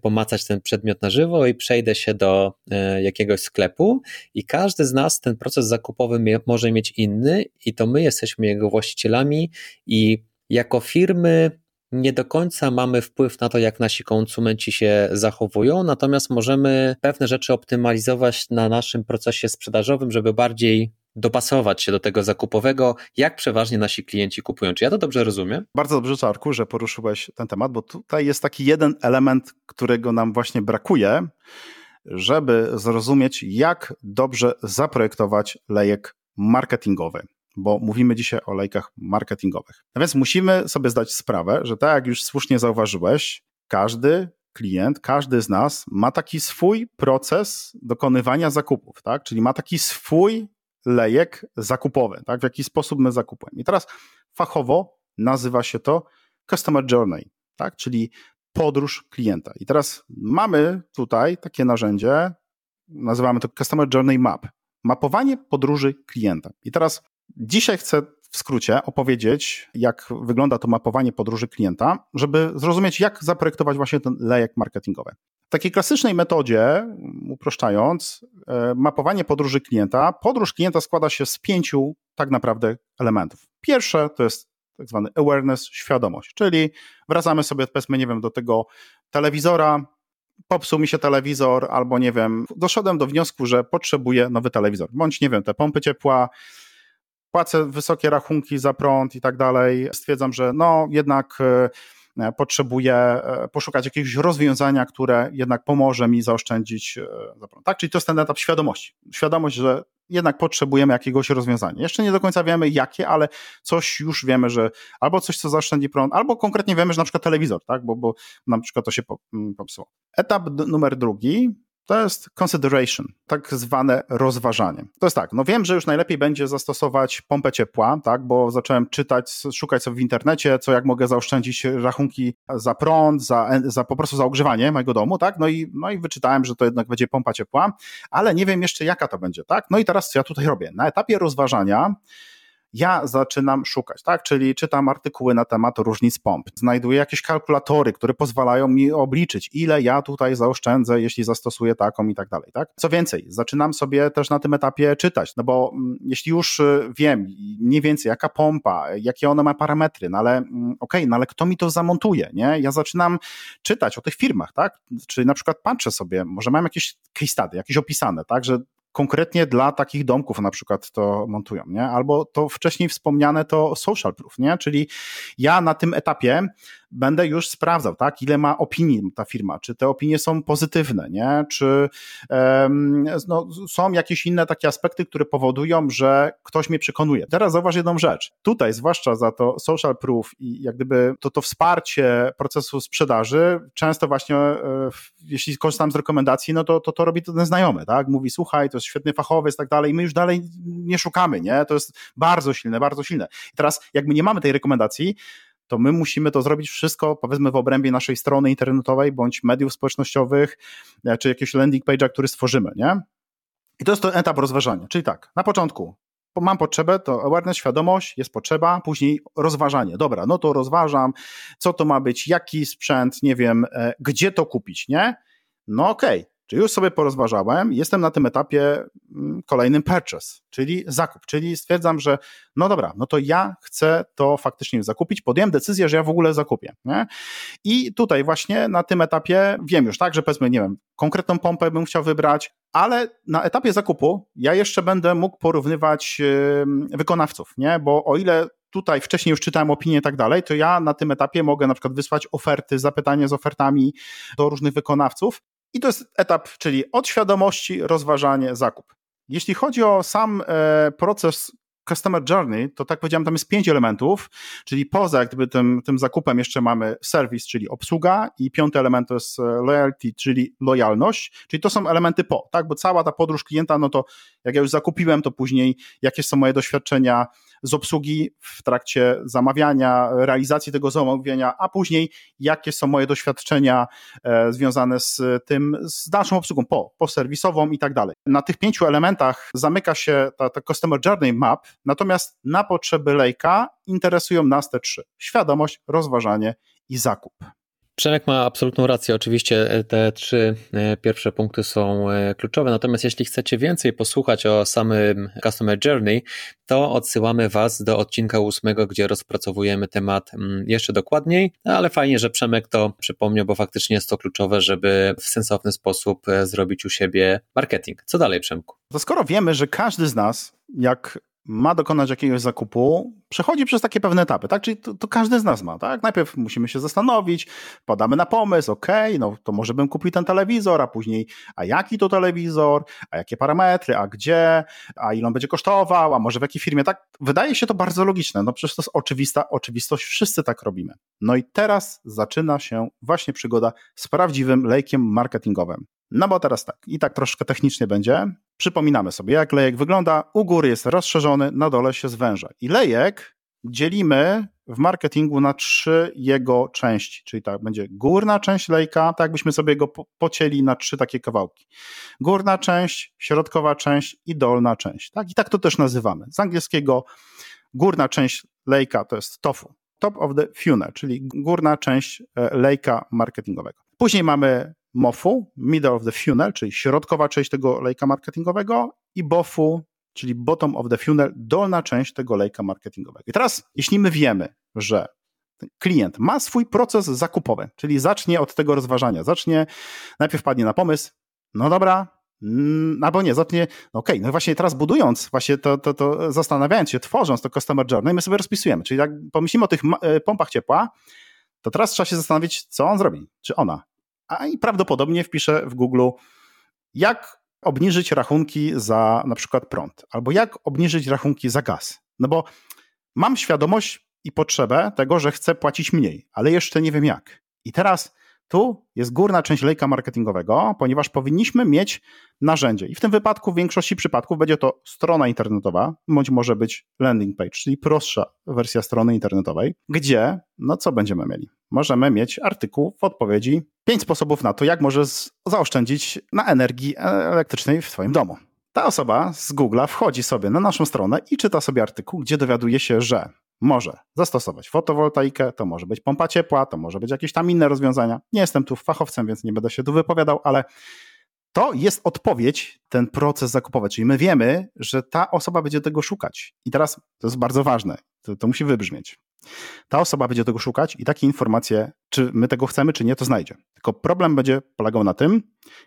pomacać ten przedmiot na żywo i przejdę się do e, jakiegoś sklepu i każdy z nas ten proces zakupowy może mieć inny i to my jesteśmy jego właścicielami i jako firmy nie do końca mamy wpływ na to, jak nasi konsumenci się zachowują, natomiast możemy pewne rzeczy optymalizować na naszym procesie sprzedażowym, żeby bardziej dopasować się do tego zakupowego, jak przeważnie nasi klienci kupują. Czy ja to dobrze rozumiem? Bardzo dobrze, Czarku, że poruszyłeś ten temat, bo tutaj jest taki jeden element, którego nam właśnie brakuje, żeby zrozumieć, jak dobrze zaprojektować lejek marketingowy bo mówimy dzisiaj o lejkach marketingowych. No więc musimy sobie zdać sprawę, że tak jak już słusznie zauważyłeś, każdy klient, każdy z nas ma taki swój proces dokonywania zakupów, tak? Czyli ma taki swój lejek zakupowy, tak? W jaki sposób my zakupujemy. I teraz fachowo nazywa się to Customer Journey, tak? Czyli podróż klienta. I teraz mamy tutaj takie narzędzie, nazywamy to Customer Journey Map. Mapowanie podróży klienta. I teraz Dzisiaj chcę w skrócie opowiedzieć, jak wygląda to mapowanie podróży klienta, żeby zrozumieć, jak zaprojektować właśnie ten lejek marketingowy. W takiej klasycznej metodzie, uproszczając, e, mapowanie podróży klienta, podróż klienta składa się z pięciu tak naprawdę elementów. Pierwsze to jest tak zwany awareness, świadomość, czyli wracamy sobie, powiedzmy, nie wiem, do tego telewizora, popsuł mi się telewizor, albo nie wiem, doszedłem do wniosku, że potrzebuję nowy telewizor, bądź nie wiem, te pompy ciepła, płacę wysokie rachunki za prąd i tak dalej, stwierdzam, że no jednak e, potrzebuję e, poszukać jakiegoś rozwiązania, które jednak pomoże mi zaoszczędzić e, za prąd. Tak, czyli to jest ten etap świadomości. Świadomość, że jednak potrzebujemy jakiegoś rozwiązania. Jeszcze nie do końca wiemy jakie, ale coś już wiemy, że albo coś, co zaoszczędzi prąd, albo konkretnie wiemy, że na przykład telewizor, tak, bo, bo na przykład to się mm, popsuło. Etap numer drugi to jest consideration, tak zwane rozważanie. To jest tak, no wiem, że już najlepiej będzie zastosować pompę ciepła, tak, bo zacząłem czytać, szukać sobie w internecie, co jak mogę zaoszczędzić rachunki za prąd, za, za po prostu za ogrzewanie mojego domu, tak, no i, no i wyczytałem, że to jednak będzie pompa ciepła, ale nie wiem jeszcze jaka to będzie, tak, no i teraz co ja tutaj robię? Na etapie rozważania ja zaczynam szukać, tak? Czyli czytam artykuły na temat różnic pomp, znajduję jakieś kalkulatory, które pozwalają mi obliczyć, ile ja tutaj zaoszczędzę, jeśli zastosuję taką i tak dalej, tak? Co więcej, zaczynam sobie też na tym etapie czytać, no bo mm, jeśli już y, wiem mniej więcej jaka pompa, jakie one ma parametry, no ale mm, okej, okay, no ale kto mi to zamontuje, nie? Ja zaczynam czytać o tych firmach, tak? Czyli na przykład patrzę sobie, może mam jakieś case study, jakieś opisane, tak, że konkretnie dla takich domków na przykład to montują, nie? Albo to wcześniej wspomniane to social proof, nie? Czyli ja na tym etapie będę już sprawdzał, tak, ile ma opinii ta firma, czy te opinie są pozytywne, nie? Czy um, no, są jakieś inne takie aspekty, które powodują, że ktoś mnie przekonuje. Teraz zauważ jedną rzecz. Tutaj, zwłaszcza za to social proof i jak gdyby to, to wsparcie procesu sprzedaży, często właśnie e, jeśli korzystam z rekomendacji, no to, to to robi ten znajomy, tak? Mówi, słuchaj, to jest świetny fachowiec, tak dalej, i my już dalej nie szukamy, nie? To jest bardzo silne, bardzo silne. I teraz, jak my nie mamy tej rekomendacji, to my musimy to zrobić wszystko, powiedzmy, w obrębie naszej strony internetowej bądź mediów społecznościowych, e, czy jakiegoś landing page'a, który stworzymy, nie? I to jest to etap rozważania. Czyli tak, na początku mam potrzebę, to awareness, świadomość, jest potrzeba, później rozważanie. Dobra, no to rozważam, co to ma być, jaki sprzęt, nie wiem, e, gdzie to kupić, nie? No okej, okay. Czy już sobie porozważałem, jestem na tym etapie mm, kolejnym purchase, czyli zakup, czyli stwierdzam, że no dobra, no to ja chcę to faktycznie zakupić, podjąłem decyzję, że ja w ogóle zakupię. Nie? I tutaj właśnie na tym etapie wiem już, tak, że powiedzmy, nie wiem, konkretną pompę bym chciał wybrać, ale na etapie zakupu ja jeszcze będę mógł porównywać wykonawców, nie? Bo o ile tutaj wcześniej już czytałem opinie i tak dalej, to ja na tym etapie mogę na przykład wysłać oferty, zapytanie z ofertami do różnych wykonawców i to jest etap, czyli od świadomości, rozważanie, zakup. Jeśli chodzi o sam e, proces Customer Journey, to tak powiedziałem, tam jest pięć elementów, czyli poza jak gdyby tym, tym zakupem jeszcze mamy service, czyli obsługa i piąty element to jest e, loyalty, czyli lojalność, czyli to są elementy po, tak, bo cała ta podróż klienta, no to jak ja już zakupiłem, to później jakie są moje doświadczenia z obsługi w trakcie zamawiania, realizacji tego zamówienia, a później jakie są moje doświadczenia e, związane z tym, z dalszą obsługą po, po serwisową i tak dalej. Na tych pięciu elementach zamyka się ta, ta Customer Journey Map, natomiast na potrzeby lejka interesują nas te trzy. Świadomość, rozważanie i zakup. Przemek ma absolutną rację. Oczywiście e, te trzy e, pierwsze punkty są e, kluczowe. Natomiast jeśli chcecie więcej posłuchać o samym Customer Journey, to odsyłamy Was do odcinka ósmego, gdzie rozpracowujemy temat mm, jeszcze dokładniej. Ale fajnie, że Przemek to przypomniał, bo faktycznie jest to kluczowe, żeby w sensowny sposób zrobić u siebie marketing. Co dalej, Przemku? To skoro wiemy, że każdy z nas, jak ma dokonać jakiegoś zakupu, przechodzi przez takie pewne etapy, tak? Czyli to, to, każdy z nas ma, tak? Najpierw musimy się zastanowić, podamy na pomysł, ok, no to może bym kupił ten telewizor, a później, a jaki to telewizor, a jakie parametry, a gdzie, a ile on będzie kosztował, a może w jakiej firmie, tak? Wydaje się to bardzo logiczne, no przecież to jest oczywista oczywistość, wszyscy tak robimy. No i teraz zaczyna się właśnie przygoda z prawdziwym lejkiem marketingowym. No bo teraz tak, i tak troszkę technicznie będzie. Przypominamy sobie, jak lejek wygląda. U góry jest rozszerzony, na dole się zwęża. I lejek dzielimy w marketingu na trzy jego części, czyli tak będzie górna część lejka, tak jakbyśmy sobie go pocięli na trzy takie kawałki. Górna część, środkowa część i dolna część. Tak? I tak to też nazywamy. Z angielskiego górna część lejka to jest tofu, top of the funnel, czyli górna część e, lejka marketingowego. Później mamy MOFU, middle of the funnel, czyli środkowa część tego lejka marketingowego i BOFU, czyli bottom of the funnel, dolna część tego lejka marketingowego. I teraz, jeśli my wiemy, że klient ma swój proces zakupowy, czyli zacznie od tego rozważania, zacznie, najpierw padnie na pomysł, no dobra, mm, albo nie, zacznie, no okej, okay, no właśnie teraz budując, właśnie to, to, to zastanawiając się, tworząc to customer journey, my sobie rozpisujemy, czyli jak pomyślimy o tych e, pompach ciepła, to teraz trzeba się zastanowić, co on zrobi, czy ona a i prawdopodobnie wpiszę w Google, jak obniżyć rachunki za na przykład prąd, albo jak obniżyć rachunki za gaz. No bo mam świadomość i potrzebę tego, że chcę płacić mniej, ale jeszcze nie wiem jak. I teraz tu jest górna część lejka marketingowego, ponieważ powinniśmy mieć narzędzie. I w tym wypadku, w większości przypadków, będzie to strona internetowa, bądź może być landing page, czyli prostsza wersja strony internetowej, gdzie, no co będziemy mieli? Możemy mieć artykuł w odpowiedzi, pięć sposobów na to, jak możesz zaoszczędzić na energii elektrycznej w Twoim domu. Ta osoba z Google'a wchodzi sobie na naszą stronę i czyta sobie artykuł, gdzie dowiaduje się, że może zastosować fotowoltaikę, to może być pompa ciepła, to może być jakieś tam inne rozwiązania. Nie jestem tu fachowcem, więc nie będę się tu wypowiadał, ale to jest odpowiedź, ten proces zakupowy. Czyli my wiemy, że ta osoba będzie tego szukać. I teraz to jest bardzo ważne, to, to musi wybrzmieć. Ta osoba będzie tego szukać i takie informacje, czy my tego chcemy, czy nie, to znajdzie. Tylko problem będzie polegał na tym,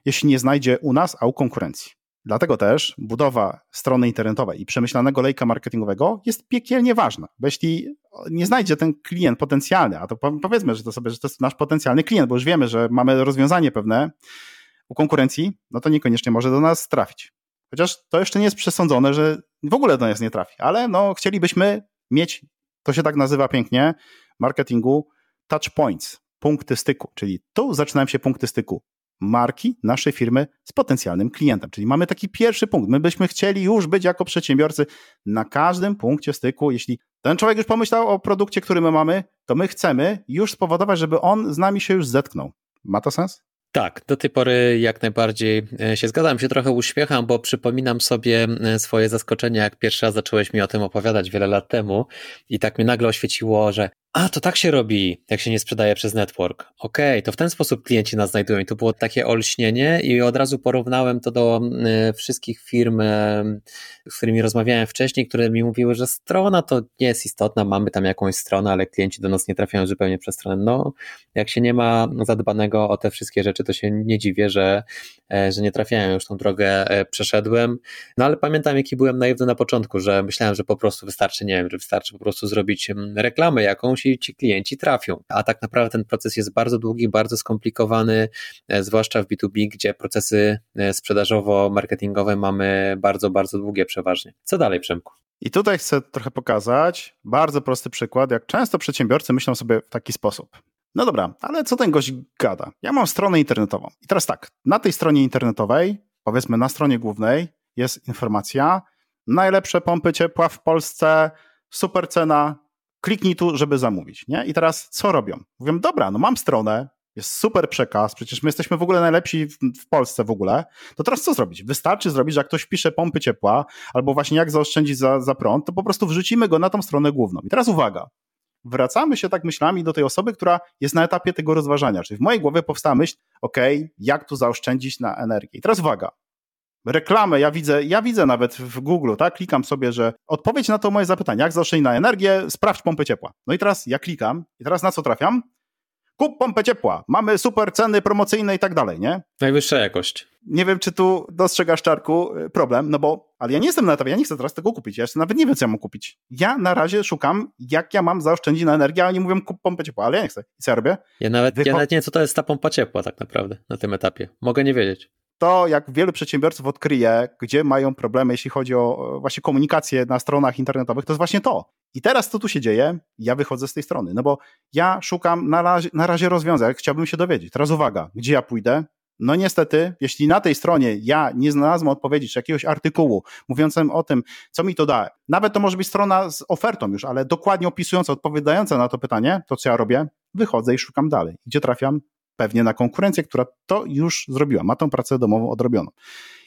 jeśli nie znajdzie u nas, a u konkurencji. Dlatego też budowa strony internetowej i przemyślanego lejka marketingowego jest piekielnie ważna. Bo jeśli nie znajdzie ten klient potencjalny, a to powiedzmy, że to sobie, że to jest nasz potencjalny klient, bo już wiemy, że mamy rozwiązanie pewne u konkurencji, no to niekoniecznie może do nas trafić. Chociaż to jeszcze nie jest przesądzone, że w ogóle do nas nie trafi, ale no chcielibyśmy mieć, to się tak nazywa pięknie, marketingu touch points, punkty styku, czyli tu zaczynają się punkty styku marki naszej firmy z potencjalnym klientem. Czyli mamy taki pierwszy punkt. My byśmy chcieli już być jako przedsiębiorcy na każdym punkcie styku. Jeśli ten człowiek już pomyślał o produkcie, który my mamy, to my chcemy już spowodować, żeby on z nami się już zetknął. Ma to sens? Tak, do tej pory jak najbardziej e, się zgadzam, się trochę uśmiecham, bo przypominam sobie e, swoje zaskoczenie, jak pierwszy raz zacząłeś mi o tym opowiadać wiele lat temu i tak mnie nagle oświeciło, że a, to tak się robi, jak się nie sprzedaje przez network. Okej, okay, to w ten sposób klienci nas znajdują. I to było takie olśnienie i od razu porównałem to do y, wszystkich firm, y, z którymi rozmawiałem wcześniej, które mi mówiły, że strona to nie jest istotna, mamy tam jakąś stronę, ale klienci do nas nie trafiają zupełnie przez stronę. No, jak się nie ma zadbanego o te wszystkie rzeczy, to się nie dziwię, że, e, że nie trafiają. Już tą drogę e, przeszedłem. No, ale pamiętam, jaki byłem naiwny na początku, że myślałem, że po prostu wystarczy, nie wiem, że wystarczy po prostu zrobić reklamę jakąś ci, ci klienci trafią. A tak naprawdę ten proces jest bardzo długi, bardzo skomplikowany, e, zwłaszcza w B2B, gdzie procesy e, sprzedażowo-marketingowe mamy bardzo, bardzo długie przeważnie. Co dalej, Przemku? I tutaj chcę trochę pokazać bardzo prosty przykład, jak często przedsiębiorcy myślą sobie w taki sposób. No dobra, ale co ten gość gada? Ja mam stronę internetową. I teraz tak, na tej stronie internetowej, powiedzmy na stronie głównej, jest informacja, najlepsze pompy ciepła w Polsce, super cena, kliknij tu, żeby zamówić. Nie? I teraz co robią? Mówią, dobra, no mam stronę, jest super przekaz, przecież my jesteśmy w ogóle najlepsi w, w, Polsce w ogóle, to teraz co zrobić? Wystarczy zrobić, że jak ktoś wpisze pompy ciepła, albo właśnie jak zaoszczędzić za, za prąd, to po prostu wrzucimy go na tą stronę główną. I teraz uwaga, wracamy się tak myślami do tej osoby, która jest na etapie tego rozważania, czyli w mojej głowie powstała myśl, ok, jak tu zaoszczędzić na energię. I teraz uwaga, reklamę, ja widzę, ja widzę nawet w Google, tak, klikam sobie, że odpowiedź na to moje zapytanie, jak zaoszczędzić na energię, sprawdź pompę ciepła. No i teraz ja klikam i teraz na co trafiam? Kup pompę ciepła, mamy super ceny promocyjne i tak dalej, nie? Najwyższa jakość. Nie wiem, czy tu dostrzegasz, Czarku, problem, no bo, ale ja nie jestem na etapie, ja nie chcę teraz tego kupić, ja jeszcze nawet nie wiem, co ja mam kupić. Ja na razie szukam, jak ja mam zaoszczędzić na energię, a oni mówią, kup pompę ciepła, ale ja nie chcę. I co ja robię? Ja nawet, Wycho- ja nawet nie wiem, co to jest ta pompa ciepła tak naprawdę na tym etapie. Mogę nie wiedzieć to, jak wielu przedsiębiorców odkryje, gdzie mają problemy, jeśli chodzi o właśnie komunikację na stronach internetowych, to jest właśnie to. I teraz co tu się dzieje? Ja wychodzę z tej strony, no bo ja szukam na razie, na razie rozwiązań, chciałbym się dowiedzieć. Teraz uwaga, gdzie ja pójdę? No niestety, jeśli na tej stronie ja nie znalazłem odpowiedzi czy jakiegoś artykułu mówiącym o tym, co mi to da, nawet to może być strona z ofertą już, ale dokładnie opisująca, odpowiadająca na to pytanie, to co ja robię? Wychodzę i szukam dalej. Gdzie trafiam? Pewnie na konkurencję, która to już zrobiła, ma tą pracę domową odrobioną.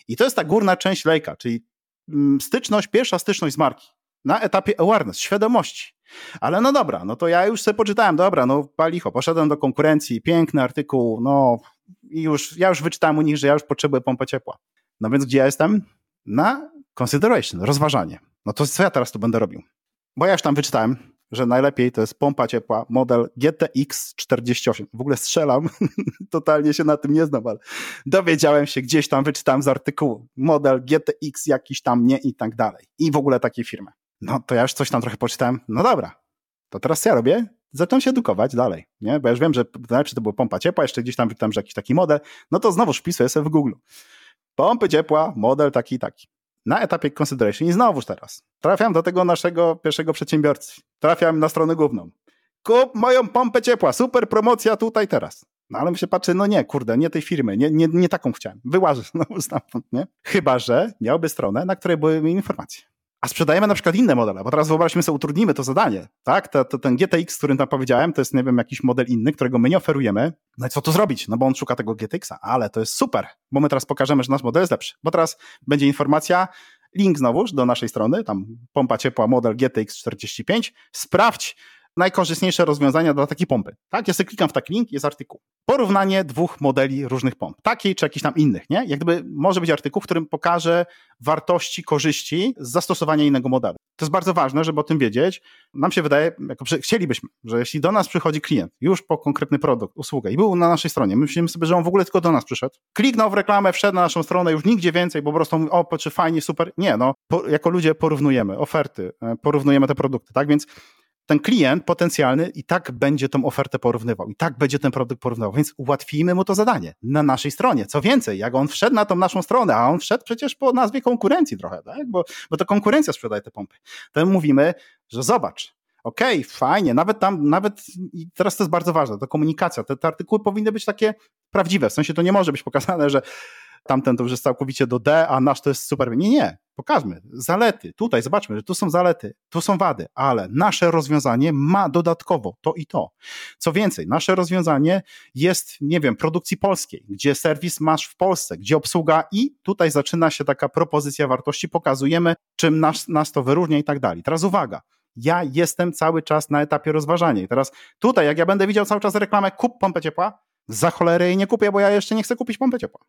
I to jest ta górna część lejka, czyli mm, styczność, pierwsza styczność z marki na etapie awareness, świadomości. Ale no dobra, no to ja już sobie poczytałem, dobra, no palicho, poszedłem do konkurencji, piękny artykuł, no i już, ja już wyczytałem u nich, że ja już potrzebuję pompę ciepła. No więc gdzie ja jestem? Na consideration, rozważanie. No to co ja teraz tu będę robił? Bo ja już tam wyczytałem, że najlepiej to jest pompa ciepła, model GTX 48. W ogóle strzelam, totalnie się na tym nie znam, ale dowiedziałem się gdzieś tam, wyczytałem z artykułu, model GTX jakiś tam nie i tak dalej. I w ogóle takiej firmy. No to ja już coś tam trochę poczytałem, no dobra, to teraz ja robię? Zacząłem się edukować dalej, nie? Bo ja już wiem, że czy to była pompa ciepła, jeszcze gdzieś tam wyczytałem, że jakiś taki model, no to znowu wpisuję sobie w Google. Pompy ciepła, model taki i taki na etapie consideration i znowuż teraz trafiam do tego naszego pierwszego przedsiębiorcy. Trafiam na stronę główną. Kup moją pompę ciepła, super promocja tutaj teraz. No ale mi się patrzy, no nie, kurde, nie tej firmy, nie, nie, nie taką chciałem. Wyłażę znowu stamtąd, nie? Chyba, że miałby stronę, na której były mi informacje. A sprzedajemy na przykład inne modele, bo teraz wyobraźmy sobie, utrudnimy to zadanie, tak? To, to, ten GTX, którym tam powiedziałem, to jest, nie wiem, jakiś model inny, którego my nie oferujemy. No i co tu zrobić? No bo on szuka tego GTX-a, ale to jest super, bo my teraz pokażemy, że nasz model jest lepszy. Bo teraz będzie informacja, link znowuż do naszej strony, tam pompa ciepła model GTX 45. Sprawdź, najkorzystniejsze rozwiązania dla takiej pompy. Tak, ja sobie klikam w taki link, jest artykuł. Porównanie dwóch modeli różnych pomp, takiej czy jakichś tam innych, nie? Jak gdyby może być artykuł, w którym pokaże wartości, korzyści z zastosowania innego modelu. To jest bardzo ważne, żeby o tym wiedzieć. Nam się wydaje, jako chcielibyśmy, że jeśli do nas przychodzi klient już po konkretny produkt, usługę i był na naszej stronie, my myślimy sobie, że on w ogóle tylko do nas przyszedł, kliknął w reklamę, wszedł na naszą stronę, już nigdzie więcej, po prostu mówi, o, czy fajnie, super. Nie, no, po, jako ludzie porównujemy oferty, e, porównujemy te produkty, tak? Więc ten klient potencjalny i tak będzie tą ofertę porównywał, i tak będzie ten produkt porównywał, więc ułatwimy mu to zadanie na naszej stronie. Co więcej, jak on wszedł na tą naszą stronę, a on wszedł przecież po nazwie konkurencji trochę, tak? bo, bo to konkurencja sprzedaje te pompy, to mówimy, że zobacz, okej, okay, fajnie, nawet tam, nawet i teraz to jest bardzo ważne, to komunikacja, te, te artykuły powinny być takie prawdziwe, w sensie to nie może być pokazane, że tamten to już jest całkowicie do D, a nasz to jest super. Nie, nie, pokażmy zalety. Tutaj zobaczmy, że tu są zalety, tu są wady, ale nasze rozwiązanie ma dodatkowo to i to. Co więcej, nasze rozwiązanie jest, nie wiem, produkcji polskiej, gdzie serwis masz w Polsce, gdzie obsługa i tutaj zaczyna się taka propozycja wartości, pokazujemy, czym nas, nas to wyróżnia i tak dalej. Teraz uwaga, ja jestem cały czas na etapie rozważania. I teraz tutaj, jak ja będę widział cały czas reklamę, kup pompę ciepła, za cholerę jej nie kupię, bo ja jeszcze nie chcę kupić pompy ciepła.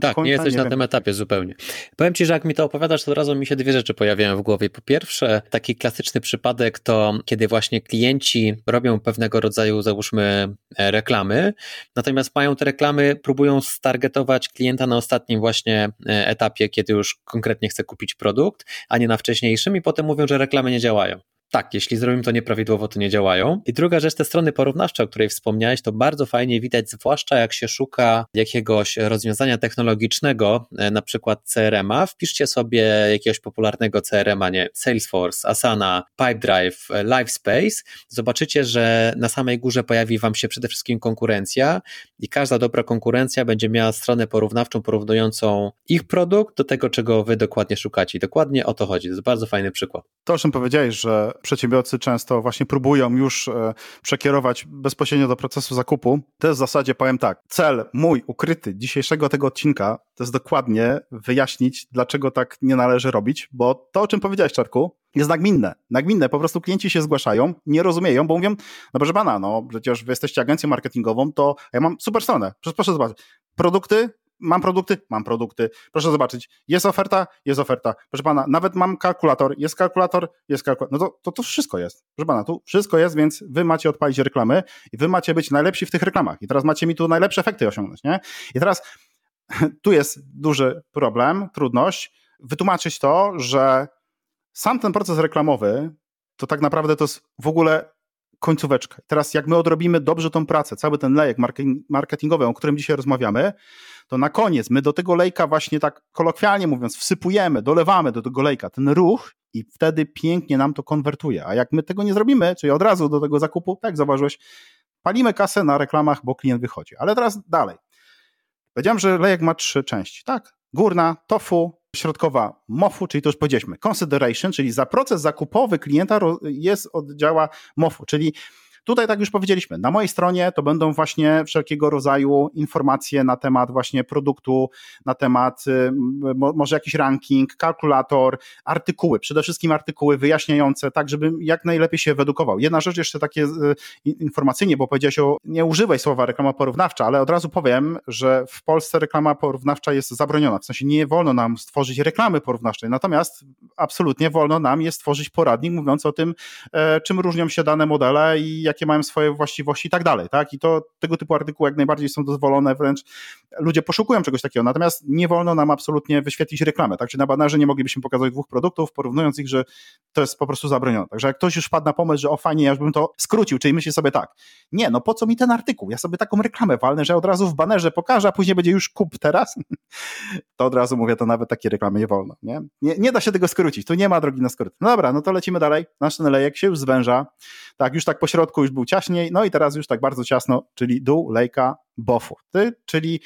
Tak, nie jesteś nie na wiem. tym etapie zupełnie. Powiem Ci, że jak mi to opowiadasz, to od razu mi się dwie rzeczy pojawiają w głowie. Po pierwsze, taki klasyczny przypadek to, kiedy właśnie klienci robią pewnego rodzaju, załóżmy, e, reklamy, natomiast mają te reklamy, próbują stargetować klienta na ostatnim właśnie e, etapie, kiedy już konkretnie chce kupić produkt, a nie na wcześniejszym i potem mówią, że reklamy nie działają. Tak, jeśli zrobimy to nieprawidłowo, to nie działają. I druga rzecz, te strony porównawcze, o której wspomniałeś, to bardzo fajnie widać, zwłaszcza jak się szuka jakiegoś rozwiązania technologicznego, e, na przykład CRM-a. Wpiszcie sobie jakiegoś popularnego CRM-a, nie Salesforce, Asana, Pipedrive, e, Livespace. Zobaczycie, że na samej górze pojawi Wam się przede wszystkim konkurencja i każda dobra konkurencja będzie miała stronę porównawczą, porównującą ich produkt do tego, czego Wy dokładnie szukacie. I dokładnie o to chodzi. To jest bardzo fajny przykład. To, o czym powiedziałeś, że przedsiębiorcy często właśnie próbują już e, przekierować bezpośrednio do procesu zakupu, to w zasadzie, powiem tak, cel mój ukryty dzisiejszego tego odcinka to jest dokładnie wyjaśnić, dlaczego tak nie należy robić, bo to, o czym powiedziałeś, Czarku, jest nagminne. Nagminne. Po prostu klienci się zgłaszają, nie rozumieją, bo mówią, no proszę pana, no przecież wy jesteście agencją marketingową, to ja mam super stronę. Proszę zobaczyć. Produkty, mam produkty? Mam produkty. Proszę zobaczyć, jest oferta? Jest oferta. Proszę pana, nawet mam kalkulator, jest kalkulator, jest kalkulator. No to, to, to wszystko jest. Proszę pana, tu wszystko jest, więc wy macie odpalić reklamy i wy macie być najlepsi w tych reklamach. I teraz macie mi tu najlepsze efekty osiągnąć, nie? I teraz tu jest duży problem, trudność, wytłumaczyć to, że sam ten proces reklamowy to tak naprawdę to jest w ogóle końcóweczka. Teraz jak my odrobimy dobrze tą pracę, cały ten lejek marketingowy, o którym dzisiaj rozmawiamy, to na koniec my do tego lejka właśnie tak kolokwialnie mówiąc wsypujemy, dolewamy do tego lejka ten ruch i wtedy pięknie nam to konwertuje. A jak my tego nie zrobimy, czyli od razu do tego zakupu, tak zauważyłeś, palimy kasę na reklamach, bo klient wychodzi. Ale teraz dalej. Powiedziałem, że lejek ma trzy części, tak? Górna, tofu, środkowa MOFU, czyli to już powiedzieliśmy, consideration, czyli za proces zakupowy klienta jest oddziała MOFU, czyli Tutaj, tak już powiedzieliśmy, na mojej stronie to będą właśnie wszelkiego rodzaju informacje na temat właśnie produktu, na temat y, może jakiś ranking, kalkulator, artykuły, przede wszystkim artykuły wyjaśniające, tak żeby jak najlepiej się wyedukował. Jedna rzecz jeszcze takie y, informacyjnie, bo powiedziałeś o, nie używaj słowa reklama porównawcza, ale od razu powiem, że w Polsce reklama porównawcza jest zabroniona, w sensie nie wolno nam stworzyć reklamy porównawczej, natomiast absolutnie wolno nam jest stworzyć poradnik mówiąc o tym, e, czym różnią się dane modele i jakie mają swoje właściwości i tak dalej, tak? I to tego typu artykuły jak najbardziej są dozwolone, wręcz ludzie poszukują czegoś takiego, natomiast nie wolno nam absolutnie wyświetlić reklamę, tak? Czy na banerze nie moglibyśmy pokazać dwóch produktów, porównując ich, że to jest po prostu zabronione. Także jak ktoś już wpadł na pomysł, że o fajnie, ja już bym to skrócił, czyli myśli sobie tak, nie, no po co mi ten artykuł? Ja sobie taką reklamę walnę, że od razu w banerze pokażę, a później będzie już kup teraz, to od razu mówię, to nawet takie reklamy nie wolno, nie? Nie, nie da się tego skrócić, tu nie ma drogi na skrót. No dobra, no to lecimy dalej, nasz ten lejek się już zwęża, tak, już tak po środku już był ciaśniej, no i teraz już tak bardzo ciasno, czyli dół lejka bofu, czyli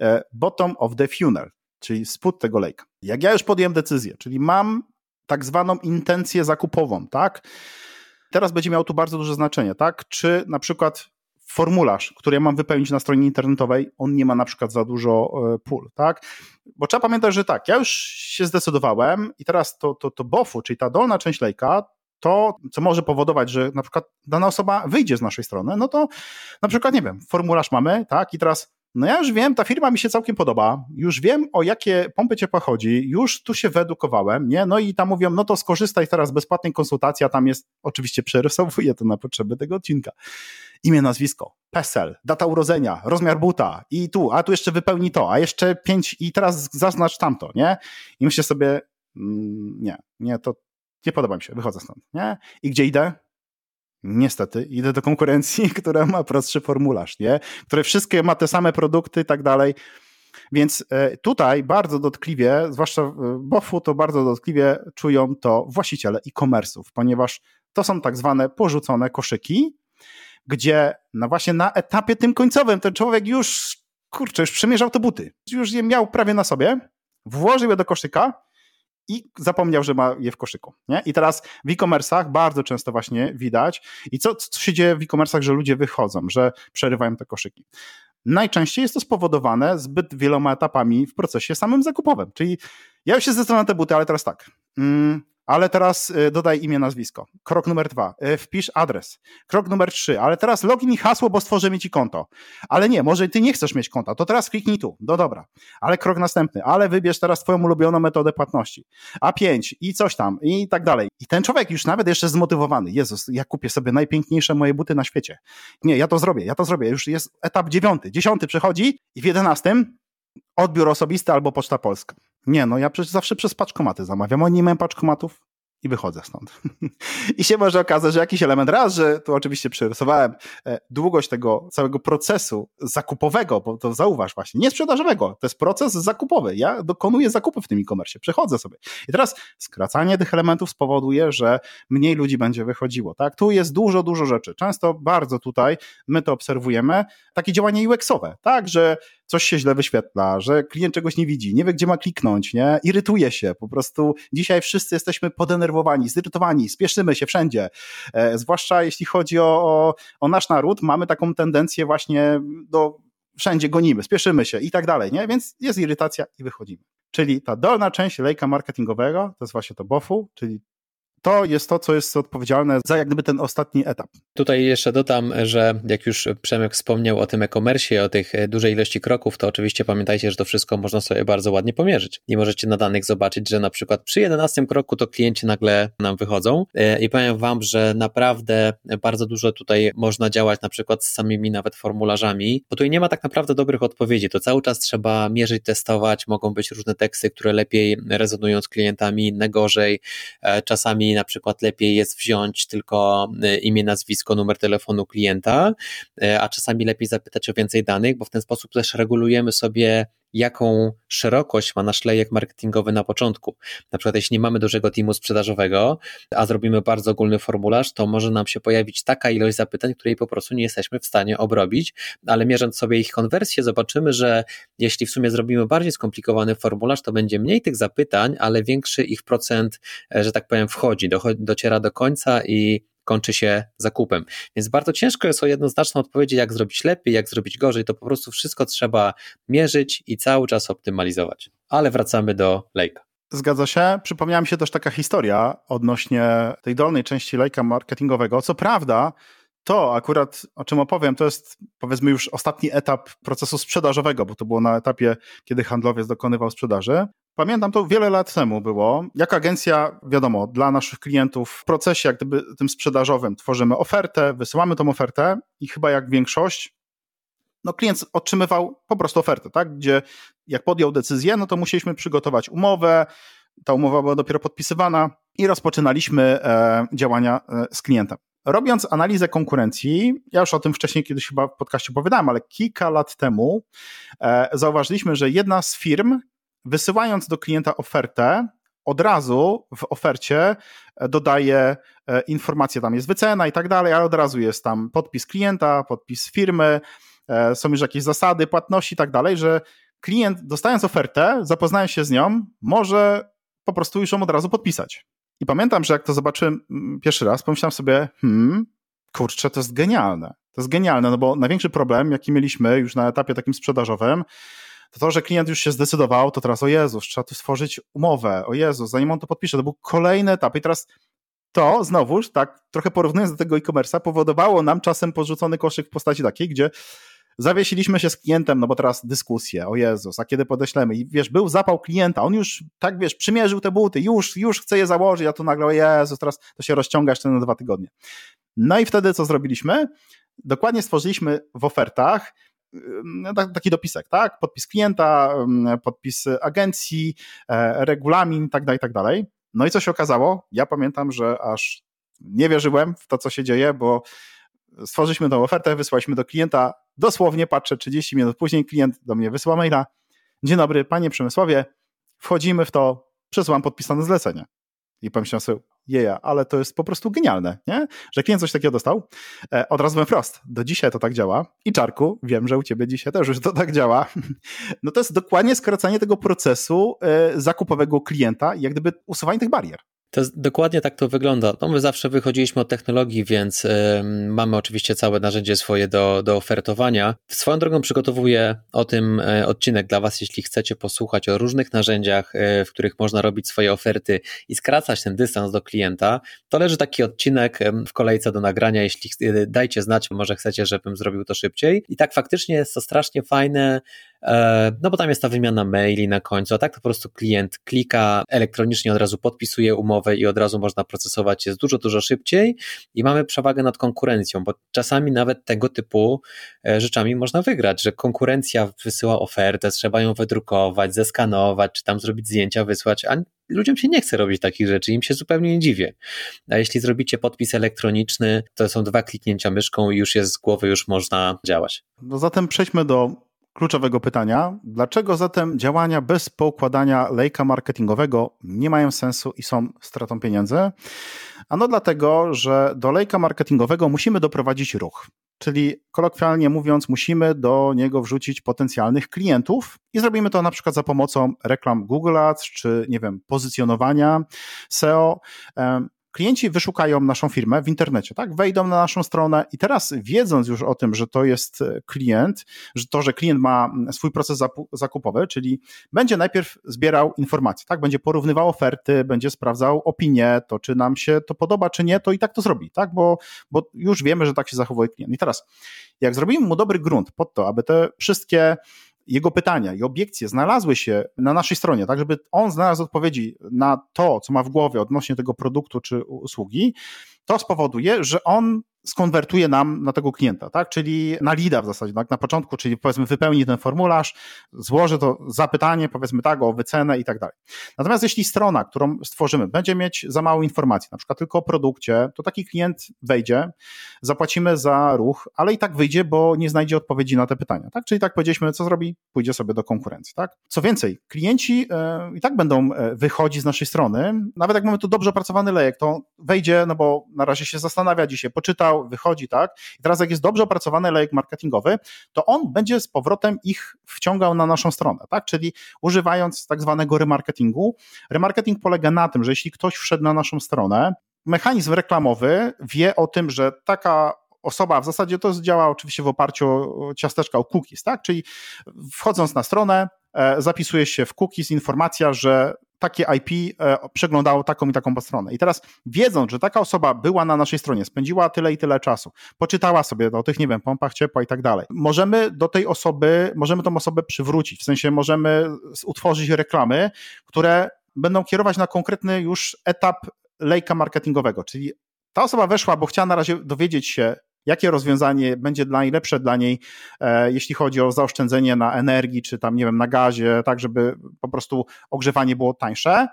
e, bottom of the funnel, czyli spód tego lejka. Jak ja już podjąłem decyzję, czyli mam tak zwaną intencję zakupową, tak? Teraz będzie miało tu bardzo duże znaczenie, tak? Czy na przykład formularz, który ja mam wypełnić na stronie internetowej, on nie ma na przykład za dużo e, pól, tak? Bo trzeba pamiętać, że tak, ja już się zdecydowałem i teraz to, to, to bofu, czyli ta dolna część lejka, to, co może powodować, że na przykład dana osoba wyjdzie z naszej strony, no to na przykład, nie wiem, formularz mamy, tak, i teraz no ja już wiem, ta firma mi się całkiem podoba, już wiem o jakie pompy ciepła chodzi, już tu się wyedukowałem, nie? No i tam mówią, no to skorzystaj teraz bezpłatnej konsultacji, a tam jest, oczywiście przerysowuję to na potrzeby tego odcinka. Imię, nazwisko, PESEL, data urodzenia, rozmiar buta i tu, a tu jeszcze wypełni to, a jeszcze pięć i teraz zaznacz tamto, nie? I myślę sobie, mm, nie, nie, to nie podoba mi się, wychodzę stąd, nie? I gdzie idę? Niestety, idę do konkurencji, która ma prostszy formularz, nie? Które wszystkie ma te same produkty i tak dalej. Więc e, tutaj bardzo dotkliwie, zwłaszcza w BOFU, to bardzo dotkliwie czują to właściciele e-commerce'ów, ponieważ to są tak zwane porzucone koszyki, gdzie no właśnie na etapie tym końcowym ten człowiek już, kurczę, już przemierzał te buty, już je miał prawie na sobie, włożył je do koszyka i zapomniał, że ma je w koszyku. Nie? I teraz w e-commerce'ach bardzo często właśnie widać i co, co się dzieje w e-commerce'ach, że ludzie wychodzą, że przerywają te koszyki. Najczęściej jest to spowodowane zbyt wieloma etapami w procesie samym zakupowym. Czyli ja już się na te buty, ale teraz tak. Mm, ale teraz y, dodaj imię, nazwisko. Krok numer dwa, y, wpisz adres. Krok numer trzy, ale teraz login i hasło, bo stworzymy ci konto. Ale nie, może ty nie chcesz mieć konta, to teraz kliknij tu. No dobra. Ale krok następny, ale wybierz teraz twoją ulubioną metodę płatności. A5 i coś tam i tak dalej. I ten człowiek już nawet jeszcze zmotywowany. Jezus, ja kupię sobie najpiękniejsze moje buty na świecie. Nie, ja to zrobię, ja to zrobię. Już jest etap dziewiąty. Dziesiąty przechodzi i w jedenastym odbiór osobisty albo Poczta Polska. Nie, no ja przecież zawsze przez paczkomaty zamawiam. Oni nie mają paczkomatów i wychodzę stąd. I się może okazać, że jakiś element raz, że tu oczywiście przerysowałem e, długość tego całego procesu zakupowego, bo to zauważ właśnie, nie sprzedażowego, to jest proces zakupowy. Ja dokonuję zakupy w tym e-commerce, przechodzę sobie. I teraz skracanie tych elementów spowoduje, że mniej ludzi będzie wychodziło. Tak? Tu jest dużo, dużo rzeczy. Często bardzo tutaj my to obserwujemy, takie działanie UX-owe, tak, że coś się źle wyświetla, że klient czegoś nie widzi, nie wie, gdzie ma kliknąć, nie? irytuje się. Po prostu dzisiaj wszyscy jesteśmy podenerwowani, zirytowani, spieszymy się wszędzie. E, zwłaszcza jeśli chodzi o, o, o nasz naród, mamy taką tendencję właśnie do wszędzie gonimy, spieszymy się i tak dalej, nie? Więc jest irytacja i wychodzimy. Czyli ta dolna część lejka marketingowego, to jest właśnie to BOF-u, czyli to jest to, co jest odpowiedzialne za jak gdyby ten ostatni etap. Tutaj jeszcze dodam, że jak już Przemek wspomniał o tym e-commerce, o tych e, dużej ilości kroków, to oczywiście pamiętajcie, że to wszystko można sobie bardzo ładnie pomierzyć. I możecie na danych zobaczyć, że na przykład przy 11 kroku to klienci nagle nam wychodzą e, i powiem wam, że naprawdę bardzo dużo tutaj można działać na przykład z samymi nawet formularzami, bo tutaj nie ma tak naprawdę dobrych odpowiedzi, to cały czas trzeba mierzyć, testować, mogą być różne teksty, które lepiej rezonują z klientami, inne gorzej, e, czasami na przykład lepiej jest wziąć tylko e, imię, nazwisko, numer telefonu klienta, e, a czasami lepiej zapytać o więcej danych, bo w ten sposób też regulujemy sobie jaką szerokość ma nasz lejek marketingowy na początku. Na przykład, jeśli nie mamy dużego teamu sprzedażowego, a zrobimy bardzo ogólny formularz, to może nam się pojawić taka ilość zapytań, której po prostu nie jesteśmy w stanie obrobić, ale mierząc sobie ich konwersję, zobaczymy, że jeśli w sumie zrobimy bardziej skomplikowany formularz, to będzie mniej tych zapytań, ale większy ich procent, e, że tak powiem, wchodzi, dociera do końca i kończy się zakupem. Więc bardzo ciężko jest o jednoznaczną odpowiedź, jak zrobić lepiej, jak zrobić gorzej. To po prostu wszystko trzeba mierzyć i cały czas optymalizować. Ale wracamy do lejka. Zgadza się. Przypomniała mi się też taka historia odnośnie tej dolnej części lejka marketingowego. Co prawda, to akurat, o czym opowiem, to jest powiedzmy już ostatni etap procesu sprzedażowego, bo to było na etapie, kiedy handlowiec dokonywał sprzedaży. Pamiętam to wiele lat temu było. Jak agencja, wiadomo, dla naszych klientów w procesie jak gdyby tym sprzedażowym tworzymy ofertę, wysyłamy tą ofertę i chyba jak większość, no klient otrzymywał po prostu ofertę, tak? Gdzie jak podjął decyzję, no to musieliśmy przygotować umowę, ta umowa była dopiero podpisywana i rozpoczynaliśmy e, działania e, z klientem. Robiąc analizę konkurencji, ja już o tym wcześniej kiedyś chyba w podcaście opowiadałem, ale kilka lat temu e, zauważyliśmy, że jedna z firm, wysyłając do klienta ofertę, od razu w ofercie e, dodaje e, informacje, tam jest wycena i tak dalej, ale od razu jest tam podpis klienta, podpis firmy, e, są już jakieś zasady płatności i tak dalej, że klient dostając ofertę, zapoznając się z nią, może po prostu już ją od razu podpisać. I pamiętam, że jak to zobaczyłem mm, pierwszy raz, pomyślałem sobie, hmm, kurczę, to jest genialne. To jest genialne, no bo największy problem, jaki mieliśmy już na etapie takim sprzedażowym, to to, że klient już się zdecydował, to teraz o Jezus, trzeba tu stworzyć umowę, o Jezus, zanim on to podpisze, to był kolejny etap i teraz to znowuż, tak trochę porównując do tego e-commerce'a, powodowało nam czasem porzucony koszyk w postaci takiej, gdzie zawiesiliśmy się z klientem, no bo teraz dyskusje, o Jezus, a kiedy podeślemy i wiesz, był zapał klienta, on już tak, wiesz, przymierzył te buty, już, już chce je założyć, a tu nagle, o Jezus, teraz to się rozciąga jeszcze na dwa tygodnie. No i wtedy co zrobiliśmy? Dokładnie stworzyliśmy w ofertach taki dopisek, tak? Podpis klienta, podpis agencji, e, regulamin, tak dalej, tak dalej. No i co się okazało? Ja pamiętam, że aż nie wierzyłem w to, co się dzieje, bo stworzyliśmy tą ofertę, wysłaliśmy do klienta, dosłownie patrzę 30 minut później, klient do mnie wysyła maila, dzień dobry, panie Przemysławie, wchodzimy w to, przesyłam podpisane zlecenie. I pomyślałem sobie, jeja, ale to jest po prostu genialne, nie? Że klient coś takiego dostał. E, od razu byłem wprost, do dzisiaj to tak działa. I Czarku, wiem, że u ciebie dzisiaj też już to tak działa. No to jest dokładnie skracanie tego procesu e, zakupowego klienta jak gdyby usuwanie tych barier. To dokładnie tak to wygląda. No my zawsze wychodziliśmy od technologii, więc y, mamy oczywiście całe narzędzie swoje do, do ofertowania. Swoją drogą przygotowuję o tym y, odcinek dla Was, jeśli chcecie posłuchać o różnych narzędziach, y, w których można robić swoje oferty i skracać ten dystans do klienta. To leży taki odcinek w kolejce do nagrania. Jeśli dajcie znać, może chcecie, żebym zrobił to szybciej. I tak faktycznie jest to strasznie fajne E, no bo tam jest ta wymiana maili na końcu, a tak to po prostu klient klika elektronicznie, od razu podpisuje umowę i od razu można procesować jest dużo, dużo szybciej i mamy przewagę nad konkurencją, bo czasami nawet tego typu e, rzeczami można wygrać, że konkurencja wysyła ofertę, trzeba ją wydrukować, zeskanować, czy tam zrobić zdjęcia, wysłać, a ludziom się nie chce robić takich rzeczy, im się zupełnie nie dziwię. A jeśli zrobicie podpis elektroniczny, to są dwa kliknięcia myszką i już jest z głowy, już można działać. No zatem przejdźmy do kluczowego pytania. Dlaczego zatem działania bez poukładania lejka marketingowego nie mają sensu i są stratą pieniędzy? Ano dlatego, że do lejka marketingowego musimy doprowadzić ruch. Czyli kolokwialnie mówiąc, musimy do niego wrzucić potencjalnych klientów i zrobimy to na przykład za pomocą reklam Google Ads czy, nie wiem, pozycjonowania SEO. Klienci wyszukają naszą firmę w internecie, tak? Wejdą na naszą stronę i teraz wiedząc już o tym, że to jest e, klient, że to, że klient ma swój proces zakupowy, czyli będzie najpierw zbierał informacje, tak? Będzie porównywał oferty, będzie sprawdzał opinie, to czy nam się to podoba, czy nie, to i tak to zrobi, tak? Bo, bo już wiemy, że tak się zachowuje klient. I teraz, jak zrobimy mu dobry grunt pod to, aby te wszystkie jego pytania i obiekcje znalazły się na naszej stronie, tak żeby on znalazł odpowiedzi na to, co ma w głowie odnośnie tego produktu czy usługi, to spowoduje, że on skonwertuje nam na tego klienta, tak? Czyli na lida w zasadzie, tak? Na początku, czyli powiedzmy wypełni ten formularz, złoży to zapytanie, powiedzmy tak, o wycenę i tak dalej. Natomiast jeśli strona, którą stworzymy, będzie mieć za mało informacji, na przykład tylko o produkcie, to taki klient wejdzie, zapłacimy za ruch, ale i tak wyjdzie, bo nie znajdzie odpowiedzi na te pytania, tak? Czyli tak powiedzieliśmy, co zrobi? Pójdzie sobie do konkurencji, tak? Co więcej, klienci e, i tak będą e, wychodzić z naszej strony, nawet jak mamy tu dobrze opracowany lejek, to wejdzie, no bo na razie się zastanawia dzisiaj, poczytał, wychodzi, tak? I teraz jak jest dobrze opracowany lejek marketingowy, to on będzie z powrotem ich wciągał na naszą stronę, tak? Czyli używając tak zwanego remarketingu. Remarketing polega na tym, że jeśli ktoś wszedł na naszą stronę, mechanizm reklamowy wie o tym, że taka osoba, w zasadzie to działa oczywiście w oparciu o ciasteczka o cookies, tak? Czyli wchodząc na stronę, e, zapisuje się w cookies informacja, że takie IP e, przeglądało taką i taką stronę. I teraz wiedząc, że taka osoba była na naszej stronie, spędziła tyle i tyle czasu, poczytała sobie o tych, nie wiem, pompach ciepła i tak dalej, możemy do tej osoby, możemy tą osobę przywrócić, w sensie możemy utworzyć reklamy, które będą kierować na konkretny już etap lejka marketingowego, czyli ta osoba weszła, bo chciała na razie dowiedzieć się, jakie rozwiązanie będzie najlepsze dla niej, e, jeśli chodzi o zaoszczędzenie na energii, czy tam, nie wiem, na gazie, tak, żeby po prostu ogrzewanie było tańsze.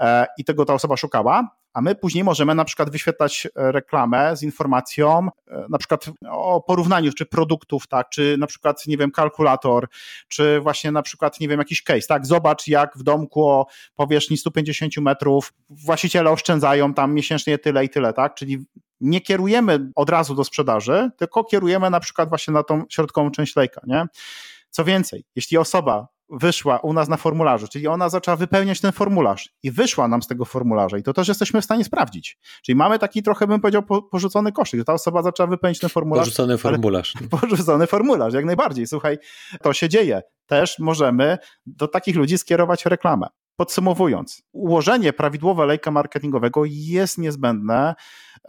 E, i tego ta osoba szukała, a my później możemy na przykład wyświetlać reklamę z informacją e, na przykład o porównaniu czy produktów, tak, czy na przykład, nie wiem, kalkulator, czy właśnie na przykład, nie wiem, jakiś case, tak, zobacz jak w domku o powierzchni 150 metrów właściciele oszczędzają tam miesięcznie tyle i tyle, tak, czyli nie kierujemy od razu do sprzedaży, tylko kierujemy na przykład właśnie na tą środkową część lejka, nie? Co więcej, jeśli osoba wyszła u nas na formularzu, czyli ona zaczęła wypełniać ten formularz i wyszła nam z tego formularza i to też jesteśmy w stanie sprawdzić. Czyli mamy taki trochę, bym powiedział, porzucony koszyk, że ta osoba zaczęła wypełnić ten formularz. Porzucony formularz. Porzucony formularz, jak najbardziej. Słuchaj, to się dzieje. Też możemy do takich ludzi skierować reklamę. Podsumowując, ułożenie prawidłowe lejka marketingowego jest niezbędne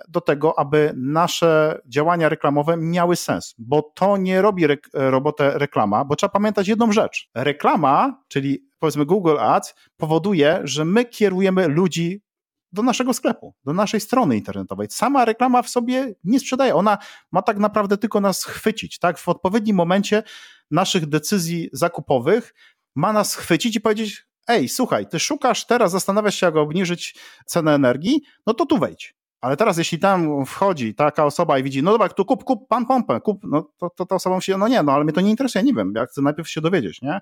do tego, aby nasze działania reklamowe miały sens, bo to nie robi re robotę reklama, bo trzeba pamiętać jedną rzecz. Reklama, czyli powiedzmy Google Ads, powoduje, że my kierujemy ludzi do naszego sklepu, do naszej strony internetowej. Sama reklama w sobie nie sprzedaje. Ona ma tak naprawdę tylko nas chwycić, tak? W odpowiednim momencie naszych decyzji zakupowych ma nas chwycić i powiedzieć: Ej, słuchaj, ty szukasz teraz, zastanawiasz się, jak obniżyć cenę energii, no to tu wejdź. Ale teraz, jeśli tam wchodzi taka osoba i widzi, no dobra, tu kup, kup pan pompę, kup, no to, to ta osoba się, no nie, no ale mnie to nie interesuje, nie wiem, ja chcę najpierw się dowiedzieć, nie?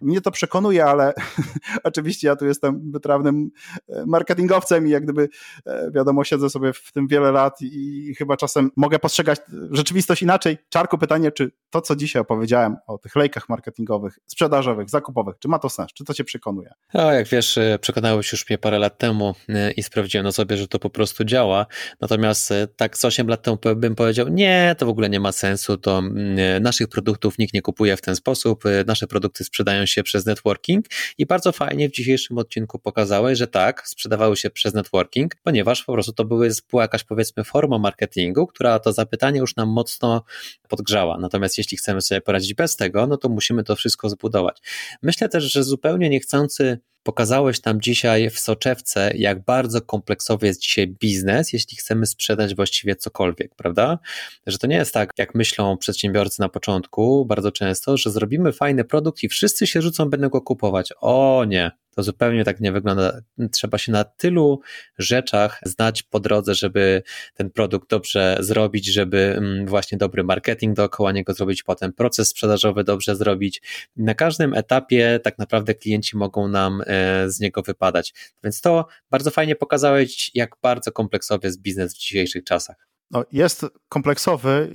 Mnie to przekonuje, ale oczywiście ja tu jestem wytrawnym e, marketingowcem i jak gdyby, e, wiadomo, siedzę sobie w tym wiele lat i chyba czasem mogę postrzegać rzeczywistość inaczej. Czarku pytanie, czy to, co dzisiaj opowiedziałem o tych lejkach marketingowych, sprzedażowych, zakupowych, czy ma to sens? Czy to cię przekonuje? No, jak wiesz, e, przekonałeś już mnie parę lat temu i sprawdziłem na sobie, że to po prostu działa. Natomiast tak z 8 lat temu bym powiedział, nie, to w ogóle nie ma sensu, to mm, naszych produktów nikt nie kupuje w ten sposób, nasze produkty sprzedają się przez networking i bardzo fajnie w dzisiejszym odcinku pokazałeś, że tak, sprzedawały się przez networking, ponieważ po prostu to były, była jakaś powiedzmy forma marketingu, która to zapytanie już nam mocno podgrzała. Natomiast jeśli chcemy sobie poradzić bez tego, no to musimy to wszystko zbudować. Myślę też, że zupełnie niechcący Pokazałeś tam dzisiaj w soczewce, jak bardzo kompleksowy jest dzisiaj biznes, jeśli chcemy sprzedać właściwie cokolwiek, prawda? Że to nie jest tak, jak myślą przedsiębiorcy na początku, bardzo często, że zrobimy fajny produkt i wszyscy się rzucą, będą go kupować. O nie, To zupełnie tak nie wygląda. Trzeba się na tylu rzeczach znać po drodze, żeby ten produkt dobrze zrobić, żeby mm, właśnie dobry marketing dookoła niego zrobić, potem proces sprzedażowy dobrze zrobić. Na każdym etapie tak naprawdę klienci mogą nam e, z niego wypadać. Więc to bardzo fajnie pokazałeś, jak bardzo kompleksowy jest biznes w dzisiejszych czasach no, jest kompleksowy,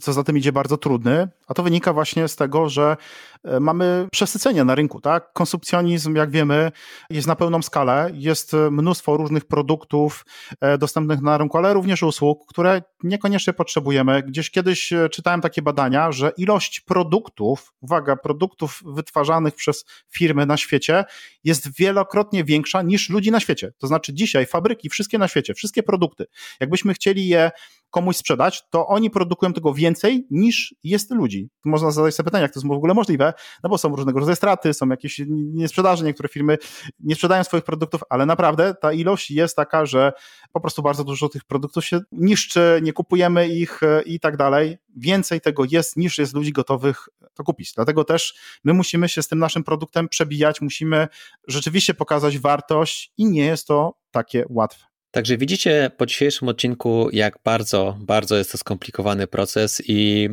co za tym idzie bardzo trudny, a to wynika właśnie z tego, że e, mamy przesycenie na rynku, tak? Konsumpcjonizm, jak wiemy, jest na pełną skalę, jest mnóstwo różnych produktów e, dostępnych na rynku, ale również usług, które niekoniecznie potrzebujemy. Gdzieś kiedyś e, czytałem takie badania, że ilość produktów, uwaga, produktów wytwarzanych przez firmy na świecie jest wielokrotnie większa niż ludzi na świecie. To znaczy dzisiaj fabryki, wszystkie na świecie, wszystkie produkty, jakbyśmy chcieli je komuś sprzedać, to oni produkują tego więcej niż jest ludzi. Można zadać sobie pytanie, jak to jest w ogóle możliwe, no bo są różnego rodzaju straty, są jakieś niesprzedaże, niektóre firmy nie sprzedają swoich produktów, ale naprawdę ta ilość jest taka, że po prostu bardzo dużo tych produktów się niszczy, nie kupujemy ich e, i tak dalej. Więcej tego jest niż jest ludzi gotowych to kupić. Dlatego też my musimy się z tym naszym produktem przebijać, musimy rzeczywiście pokazać wartość i nie jest to takie łatwe. Także widzicie po dzisiejszym odcinku, jak bardzo, bardzo jest to skomplikowany proces i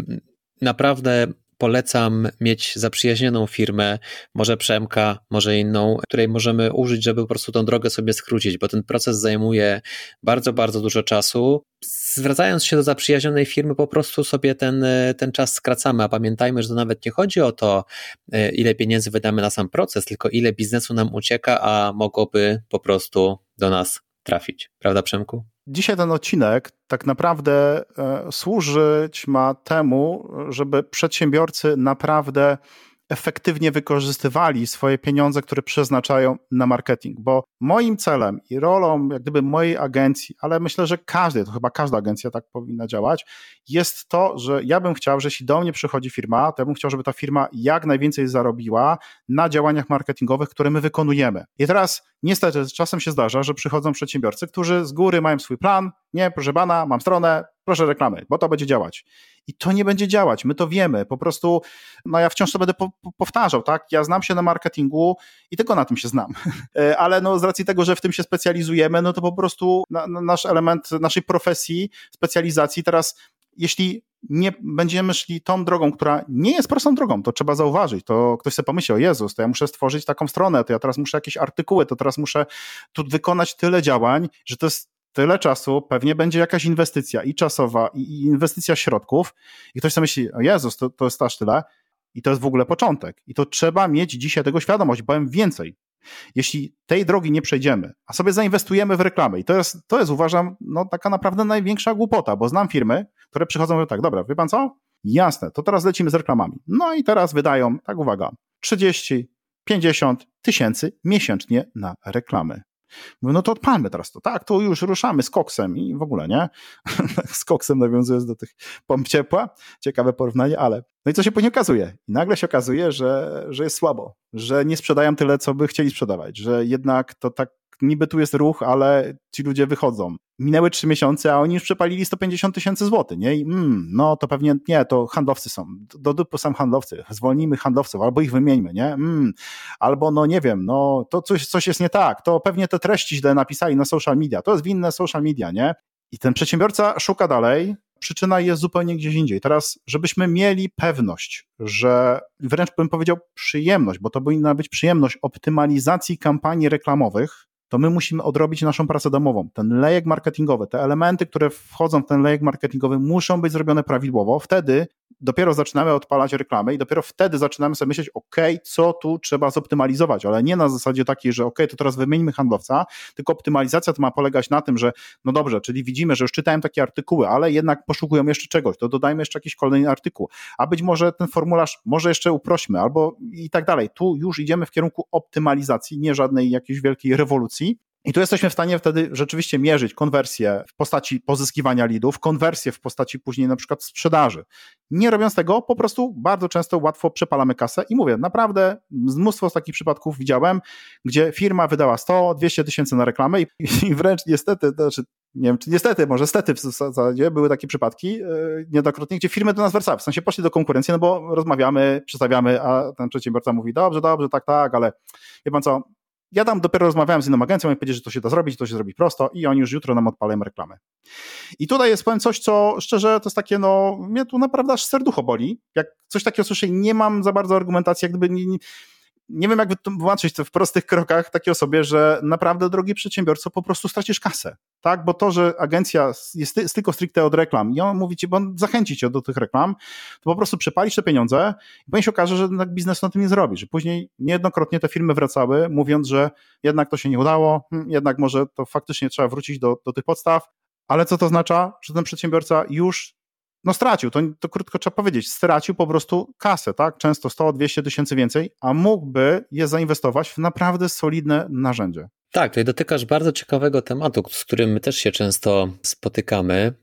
naprawdę polecam mieć zaprzyjaźnioną firmę, może Przemka, może inną, której możemy użyć, żeby po prostu tą drogę sobie skrócić, bo ten proces zajmuje bardzo, bardzo dużo czasu. Zwracając się do zaprzyjaźnionej firmy, po prostu sobie ten, ten czas skracamy, a pamiętajmy, że to nawet nie chodzi o to, ile pieniędzy wydamy na sam proces, tylko ile biznesu nam ucieka, a mogłoby po prostu do nas trafić. Prawda, Przemku? Dzisiaj ten odcinek tak naprawdę e, służyć ma temu, żeby przedsiębiorcy naprawdę efektywnie wykorzystywali swoje pieniądze, które przeznaczają na marketing. Bo moim celem i rolą, jak gdyby mojej agencji, ale myślę, że każdej, to chyba każda agencja tak powinna działać, jest to, że ja bym chciał, że jeśli do mnie przychodzi firma, to ja bym chciał, żeby ta firma jak najwięcej zarobiła na działaniach marketingowych, które my wykonujemy. I teraz niestety czasem się zdarza, że przychodzą przedsiębiorcy, którzy z góry mają swój plan, nie, proszę pana, mam stronę, proszę reklamy, bo to będzie działać. I to nie będzie działać, my to wiemy, po prostu, no ja wciąż to będę po, po, powtarzał, tak, ja znam się na marketingu i tylko na tym się znam, e, ale no z racji tego, że w tym się specjalizujemy, no to po prostu na, na nasz element naszej profesji, specjalizacji teraz jeśli nie będziemy szli tą drogą, która nie jest prostą drogą, to trzeba zauważyć, to ktoś sobie pomyśli, o Jezus, to ja muszę stworzyć taką stronę, to ja teraz muszę jakieś artykuły, to teraz muszę tu wykonać tyle działań, że to jest tyle czasu, pewnie będzie jakaś inwestycja i czasowa, i inwestycja środków i ktoś sobie myśli, o Jezus, to, to jest aż tyle i to jest w ogóle początek i to trzeba mieć dzisiaj tego świadomość, powiem więcej. Jeśli tej drogi nie przejdziemy, a sobie zainwestujemy w reklamę, i to jest, to jest uważam, no taka naprawdę największa głupota, bo znam firmy, które przychodzą i mówią tak, dobra, wie pan co? Jasne, to teraz lecimy z reklamami. No i teraz wydają, tak uwaga, 30, 50 tysięcy miesięcznie na reklamy. Mówię, no to odpalmy teraz to. Tak, to już ruszamy z koksem i w ogóle, nie? z koksem nawiązując do tych pomp ciepła. Ciekawe porównanie, ale... No i co się później okazuje? I nagle się okazuje, że, że jest słabo, że nie sprzedają tyle, co by chcieli sprzedawać, że jednak to tak niby tu jest ruch, ale ci ludzie wychodzą. Minęły trzy miesiące, a oni już przepalili 150 tysięcy złotych, nie? I mm, no to pewnie nie, to handlowcy są. Do dupy są handlowcy. Zwolnijmy handlowców, albo ich wymieńmy, nie? Mm, albo no nie wiem, no to coś, coś jest nie tak. To pewnie te treści źle napisali na social media. To jest winne social media, nie? I ten przedsiębiorca szuka dalej, przyczyna jest zupełnie gdzieś indziej. Teraz, żebyśmy mieli pewność, że wręcz bym powiedział przyjemność, bo to powinna być przyjemność optymalizacji kampanii reklamowych, to my musimy odrobić naszą pracę domową. Ten lejek marketingowy, te elementy, które wchodzą w ten lejek marketingowy, muszą być zrobione prawidłowo. Wtedy dopiero zaczynamy odpalać reklamy i dopiero wtedy zaczynamy sobie myśleć, ok, co tu trzeba zoptymalizować, ale nie na zasadzie takiej, że ok, to teraz wymieńmy handlowca, tylko optymalizacja to ma polegać na tym, że no dobrze, czyli widzimy, że już czytałem takie artykuły, ale jednak poszukują jeszcze czegoś, to dodajmy jeszcze jakiś kolejny artykuł, a być może ten formularz może jeszcze uprośmy, albo i tak dalej. Tu już idziemy w kierunku optymalizacji, nie żadnej jakiejś wielkiej rewolucji, i tu jesteśmy w stanie wtedy rzeczywiście mierzyć konwersję w postaci pozyskiwania lidów, konwersję w postaci później na przykład sprzedaży. Nie robiąc tego, po prostu bardzo często łatwo przepalamy kasę i mówię, naprawdę mnóstwo z takich przypadków widziałem, gdzie firma wydała 100, 200 tysięcy na reklamę i, i wręcz niestety, to znaczy nie wiem, czy niestety, może stety w zasadzie były takie przypadki yy, niejednokrotnie, gdzie firmy do nas wracały, w sensie poszli do konkurencji, no bo rozmawiamy, przedstawiamy, a ten przedsiębiorca mówi, dobrze, dobrze, tak, tak, ale wie pan co, Ja tam dopiero rozmawiałem z inną agencją i powiedzieli, że to się da zrobić, to się zrobi prosto i oni już jutro nam odpalają reklamę. I tutaj jest powiem coś, co szczerze to jest takie, no mnie tu naprawdę aż serducho boli. Jak coś takiego słyszę nie mam za bardzo argumentacji, jak gdyby nie, nie nie wiem, jak wytłumaczyć to w prostych krokach takiej osobie, że naprawdę, drogi przedsiębiorco, po prostu stracisz kasę. Tak, bo to, że agencja jest, jest tylko stricte od reklam i on mówi ci, bo on zachęci cię do tych reklam, to po prostu przepalisz te pieniądze i później się okaże, że jednak biznes na tym nie zrobi, że później niejednokrotnie te firmy wracały, mówiąc, że jednak to się nie udało, hmm, jednak może to faktycznie trzeba wrócić do, do tych podstaw, ale co to oznacza? Że ten przedsiębiorca już no stracił, to, to krótko trzeba powiedzieć, stracił po prostu kasę, tak? Często 100-200 tysięcy więcej, a mógłby je zainwestować w naprawdę solidne narzędzie. Tak, tutaj dotykasz bardzo ciekawego tematu, z którym my też się często spotykamy.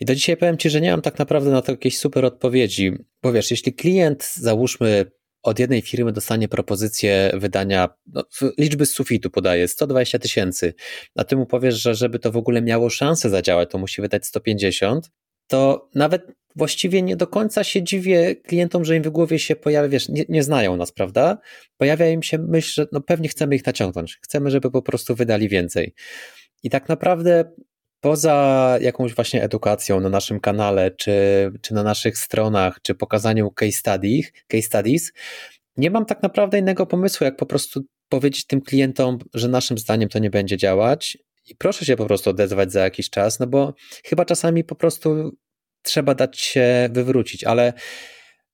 I do dzisiaj powiem Ci, że nie mam tak naprawdę na to jakiejś super odpowiedzi, bo wiesz, jeśli klient, załóżmy, od jednej firmy dostanie propozycję wydania, no, liczby z sufitu podaje 120 tysięcy, a ty mu powiesz, że żeby to w ogóle miało szansę zadziałać, to musi wydać 150, to nawet właściwie nie do końca się dziwię klientom, że im w głowie się pojawia, wiesz, nie, nie, znają nas, prawda? Pojawia im się myśl, że no pewnie chcemy ich naciągnąć, chcemy, żeby po prostu wydali więcej. I tak naprawdę poza jakąś właśnie edukacją na naszym kanale, czy, czy na naszych stronach, czy pokazaniu case studies, case studies, nie mam tak naprawdę innego pomysłu, jak po prostu powiedzieć tym klientom, że naszym zdaniem to nie będzie działać i proszę się po prostu odezwać za jakiś czas, no bo chyba czasami po prostu trzeba dać się wywrócić, ale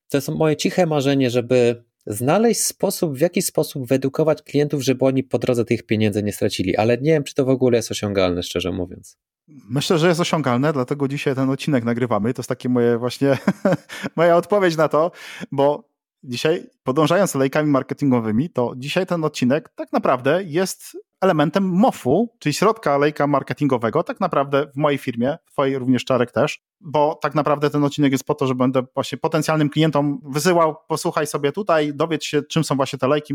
to jest moje ciche marzenie, żeby znaleźć sposób, w jaki sposób wyedukować klientów, żeby oni po drodze tych pieniędzy nie stracili, ale nie wiem, czy to w ogóle jest osiągalne, szczerze mówiąc. Myślę, że jest osiągalne, dlatego dzisiaj ten odcinek nagrywamy. To jest takie moje właśnie moja odpowiedź na to, bo dzisiaj, podążając lejkami marketingowymi, to dzisiaj ten odcinek tak naprawdę jest elementem MOF-u, czyli środka lejka marketingowego, tak naprawdę w mojej firmie, w twojej również Czarek też, bo tak naprawdę ten odcinek jest po to, że będę właśnie potencjalnym klientom wysyłał, posłuchaj sobie tutaj, dowiedz się, czym są właśnie te lejki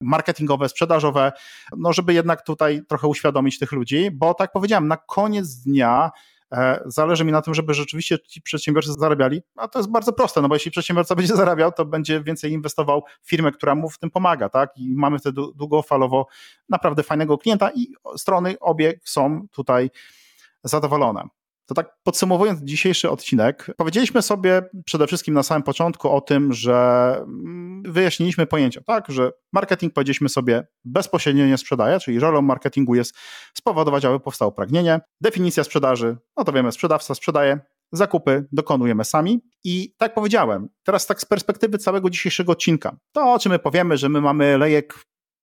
marketingowe, sprzedażowe, no żeby jednak tutaj trochę uświadomić tych ludzi, bo tak powiedziałem, na koniec dnia zależy mi na tym, żeby rzeczywiście ci przedsiębiorcy zarabiali, a to jest bardzo proste, no bo jeśli przedsiębiorca będzie zarabiał, to będzie więcej inwestował w firmę, która mu w tym pomaga, tak? I mamy wtedy długofalowo naprawdę fajnego klienta i strony obie są tutaj zadowolone. To tak podsumowując dzisiejszy odcinek, powiedzieliśmy sobie przede wszystkim na samym początku o tym, że mm, wyjaśniliśmy pojęcia, tak, że marketing powiedzieliśmy sobie bezpośrednio nie sprzedaje, czyli rolą marketingu jest spowodować, aby powstało pragnienie. Definicja sprzedaży, no to wiemy, sprzedawca sprzedaje, zakupy dokonujemy sami. I tak powiedziałem, teraz tak z perspektywy całego dzisiejszego odcinka, to o czym my powiemy, że my mamy lejek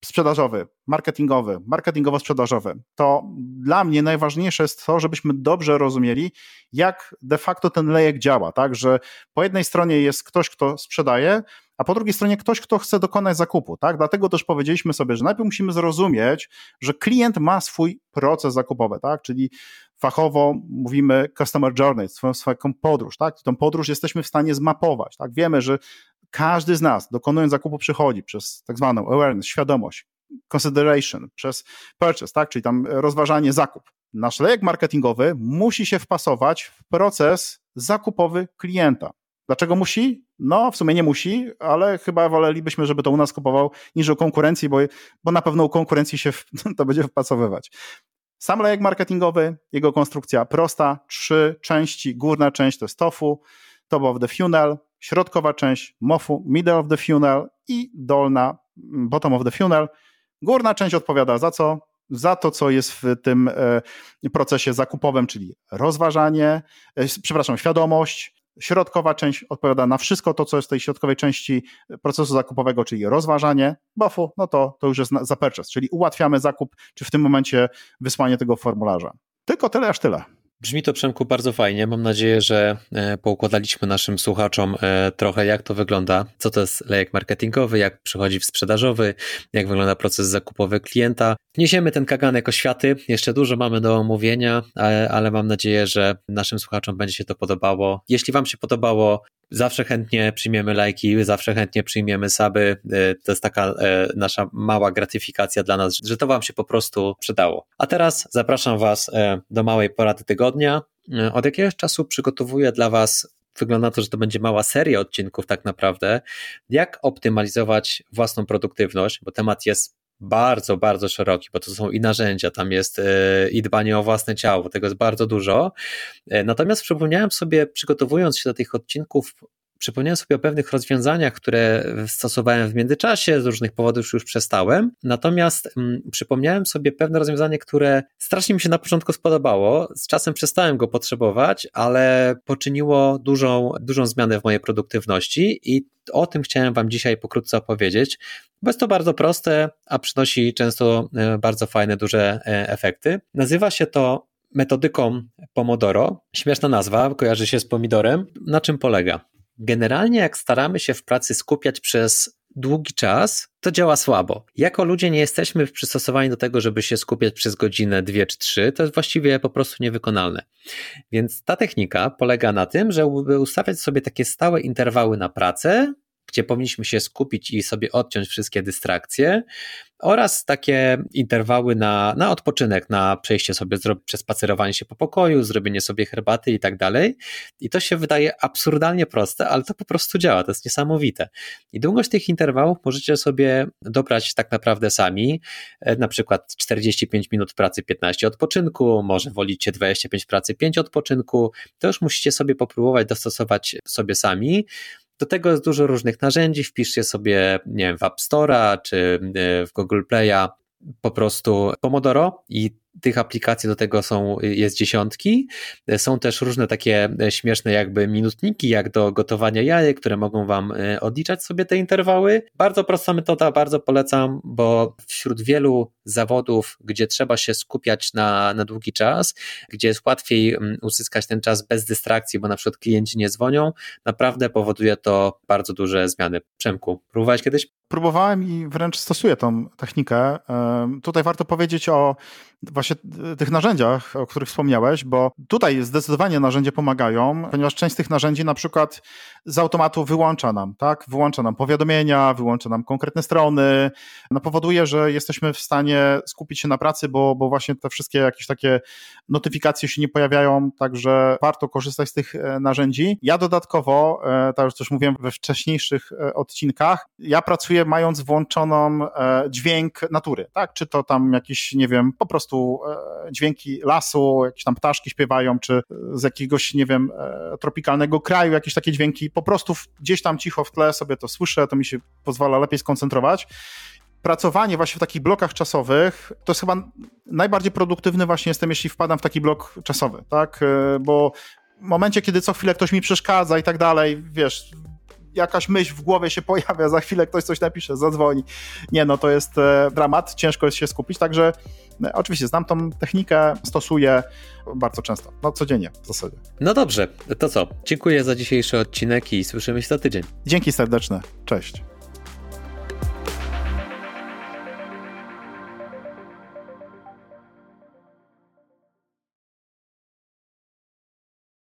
sprzedażowy, marketingowy, marketingowo-sprzedażowy, to dla mnie najważniejsze jest to, żebyśmy dobrze rozumieli, jak de facto ten lejek działa, tak, że po jednej stronie jest ktoś, kto sprzedaje, a po drugiej stronie ktoś, kto chce dokonać zakupu, tak? Dlatego też powiedzieliśmy sobie, że najpierw musimy zrozumieć, że klient ma swój proces zakupowy, tak? Czyli fachowo mówimy customer journey, swoją, swoją podróż, tak? Tą podróż jesteśmy w stanie zmapować, tak? Wiemy, że każdy z nas dokonując zakupu przychodzi przez tak zwaną awareness, świadomość, consideration, przez purchase, tak? Czyli tam rozważanie zakup. Nasz lejek marketingowy musi się wpasować w proces zakupowy klienta. Dlaczego musi? No, w sumie nie musi, ale chyba wolelibyśmy, żeby to u nas kupował niż u konkurencji, bo, bo na pewno u konkurencji się w, to będzie wpasowywać. Sam lejek marketingowy, jego konstrukcja prosta, trzy części. Górna część to jest TOFU, top of the funnel, środkowa część MOFU, middle of the funnel i dolna mm, bottom of the funnel. Górna część odpowiada za co? Za to, co jest w tym e, procesie zakupowym, czyli rozważanie, e, przepraszam, świadomość, Środkowa część odpowiada na wszystko to, co jest w tej środkowej części procesu zakupowego, czyli rozważanie. BOFU, no to, to już jest za purchase, czyli ułatwiamy zakup, czy w tym momencie wysłanie tego formularza. Tylko tyle, aż tyle. Brzmi to, Przemku, bardzo fajnie. Mam nadzieję, że e, poukładaliśmy naszym słuchaczom e, trochę, jak to wygląda, co to jest lejek marketingowy, jak przychodzi w sprzedażowy, jak wygląda proces zakupowy klienta. Niesiemy ten kaganek oświaty, jeszcze dużo mamy do omówienia, ale mam nadzieję, że naszym słuchaczom będzie się to podobało. Jeśli Wam się podobało, Zawsze chętnie przyjmiemy lajki, zawsze chętnie przyjmiemy saby. E, to jest taka e, nasza mała gratyfikacja dla nas, że to Wam się po prostu przydało. A teraz zapraszam Was e, do małej porady tygodnia. Od jakiegoś czasu przygotowuję dla Was wygląda to, że to będzie mała seria odcinków tak naprawdę, jak optymalizować własną produktywność, bo temat jest bardzo, bardzo szeroki, bo to są i narzędzia, tam jest e, i dbanie o własne ciało, tego jest bardzo dużo. E, natomiast przypomniałem sobie, przygotowując się do tych odcinków, Przypomniałem sobie o pewnych rozwiązaniach, które stosowałem w międzyczasie, z różnych powodów już przestałem. Natomiast mm, przypomniałem sobie pewne rozwiązanie, które strasznie mi się na początku spodobało. Z czasem przestałem go potrzebować, ale poczyniło dużą, dużą zmianę w mojej produktywności i o tym chciałem Wam dzisiaj pokrótce opowiedzieć, bo jest to bardzo proste, a przynosi często e, bardzo fajne, duże e, efekty. Nazywa się to metodyką Pomodoro. Śmieszna nazwa, kojarzy się z pomidorem. Na czym polega? Generalnie, jak staramy się w pracy skupiać przez długi czas, to działa słabo. Jako ludzie nie jesteśmy przystosowani do tego, żeby się skupiać przez godzinę, dwie czy trzy. To jest właściwie po prostu niewykonalne. Więc ta technika polega na tym, żeby ustawiać sobie takie stałe interwały na pracę, gdzie powinniśmy się skupić i sobie odciąć wszystkie dystrakcje, oraz takie interwały na, na odpoczynek, na przejście sobie, przespacerowanie się po pokoju, zrobienie sobie herbaty i tak dalej. I to się wydaje absurdalnie proste, ale to po prostu działa, to jest niesamowite. I długość tych interwałów możecie sobie dobrać tak naprawdę sami, e, na przykład 45 minut pracy, 15 odpoczynku, może wolicie 25 pracy, 5 odpoczynku, to już musicie sobie popróbować dostosować sobie sami. Do tego jest dużo różnych narzędzi. Wpiszcie sobie, nie wiem, w App Store'a czy e, w Google Play'a po prostu Pomodoro i tych aplikacji do tego są, jest dziesiątki. Są też różne takie śmieszne jakby minutniki, jak do gotowania jajek, które mogą Wam e, odliczać sobie te interwały. Bardzo prosta metoda, bardzo polecam, bo wśród wielu zawodów, gdzie trzeba się skupiać na, na długi czas, gdzie jest łatwiej uzyskać ten czas bez dystrakcji, bo na przykład klienci nie dzwonią, naprawdę powoduje to bardzo duże zmiany. Przemku, próbowałeś kiedyś? Próbowałem i wręcz stosuję tą technikę. Tutaj warto powiedzieć o właśnie tych narzędziach, o których wspomniałeś, bo tutaj zdecydowanie narzędzia pomagają, ponieważ część z tych narzędzi na przykład z automatu wyłącza nam, tak? Wyłącza nam powiadomienia, wyłącza nam konkretne strony, no powoduje, że jesteśmy w stanie skupić się na pracy, bo, bo właśnie te wszystkie jakieś takie notyfikacje się nie pojawiają, także warto korzystać z tych e, narzędzi. Ja dodatkowo, e, tak już też mówiłem we wcześniejszych e, odcinkach, ja pracuję mając włączoną dźwięk natury, tak? Czy to tam jakiś, nie wiem, po prostu e, dźwięki lasu, jakieś tam ptaszki śpiewają, czy z jakiegoś, nie wiem, e, tropikalnego kraju, jakieś takie dźwięki, po prostu gdzieś tam cicho w tle sobie to słyszę, to mi się pozwala lepiej skoncentrować pracowanie właśnie w takich blokach czasowych, to jest chyba najbardziej produktywny właśnie jestem, jeśli wpadam w taki blok czasowy, tak? E, bo w momencie, kiedy co chwilę ktoś mi przeszkadza i tak dalej, wiesz, jakaś myśl w głowie się pojawia, za chwilę ktoś coś napisze, zadzwoni. Nie, no to jest e, dramat, ciężko jest się skupić, także e, oczywiście znam tą technikę, stosuję bardzo często, no codziennie w zasadzie. No dobrze, to co? Dziękuję za dzisiejszy odcinek i słyszymy się za tydzień. Dzięki serdeczne, cześć.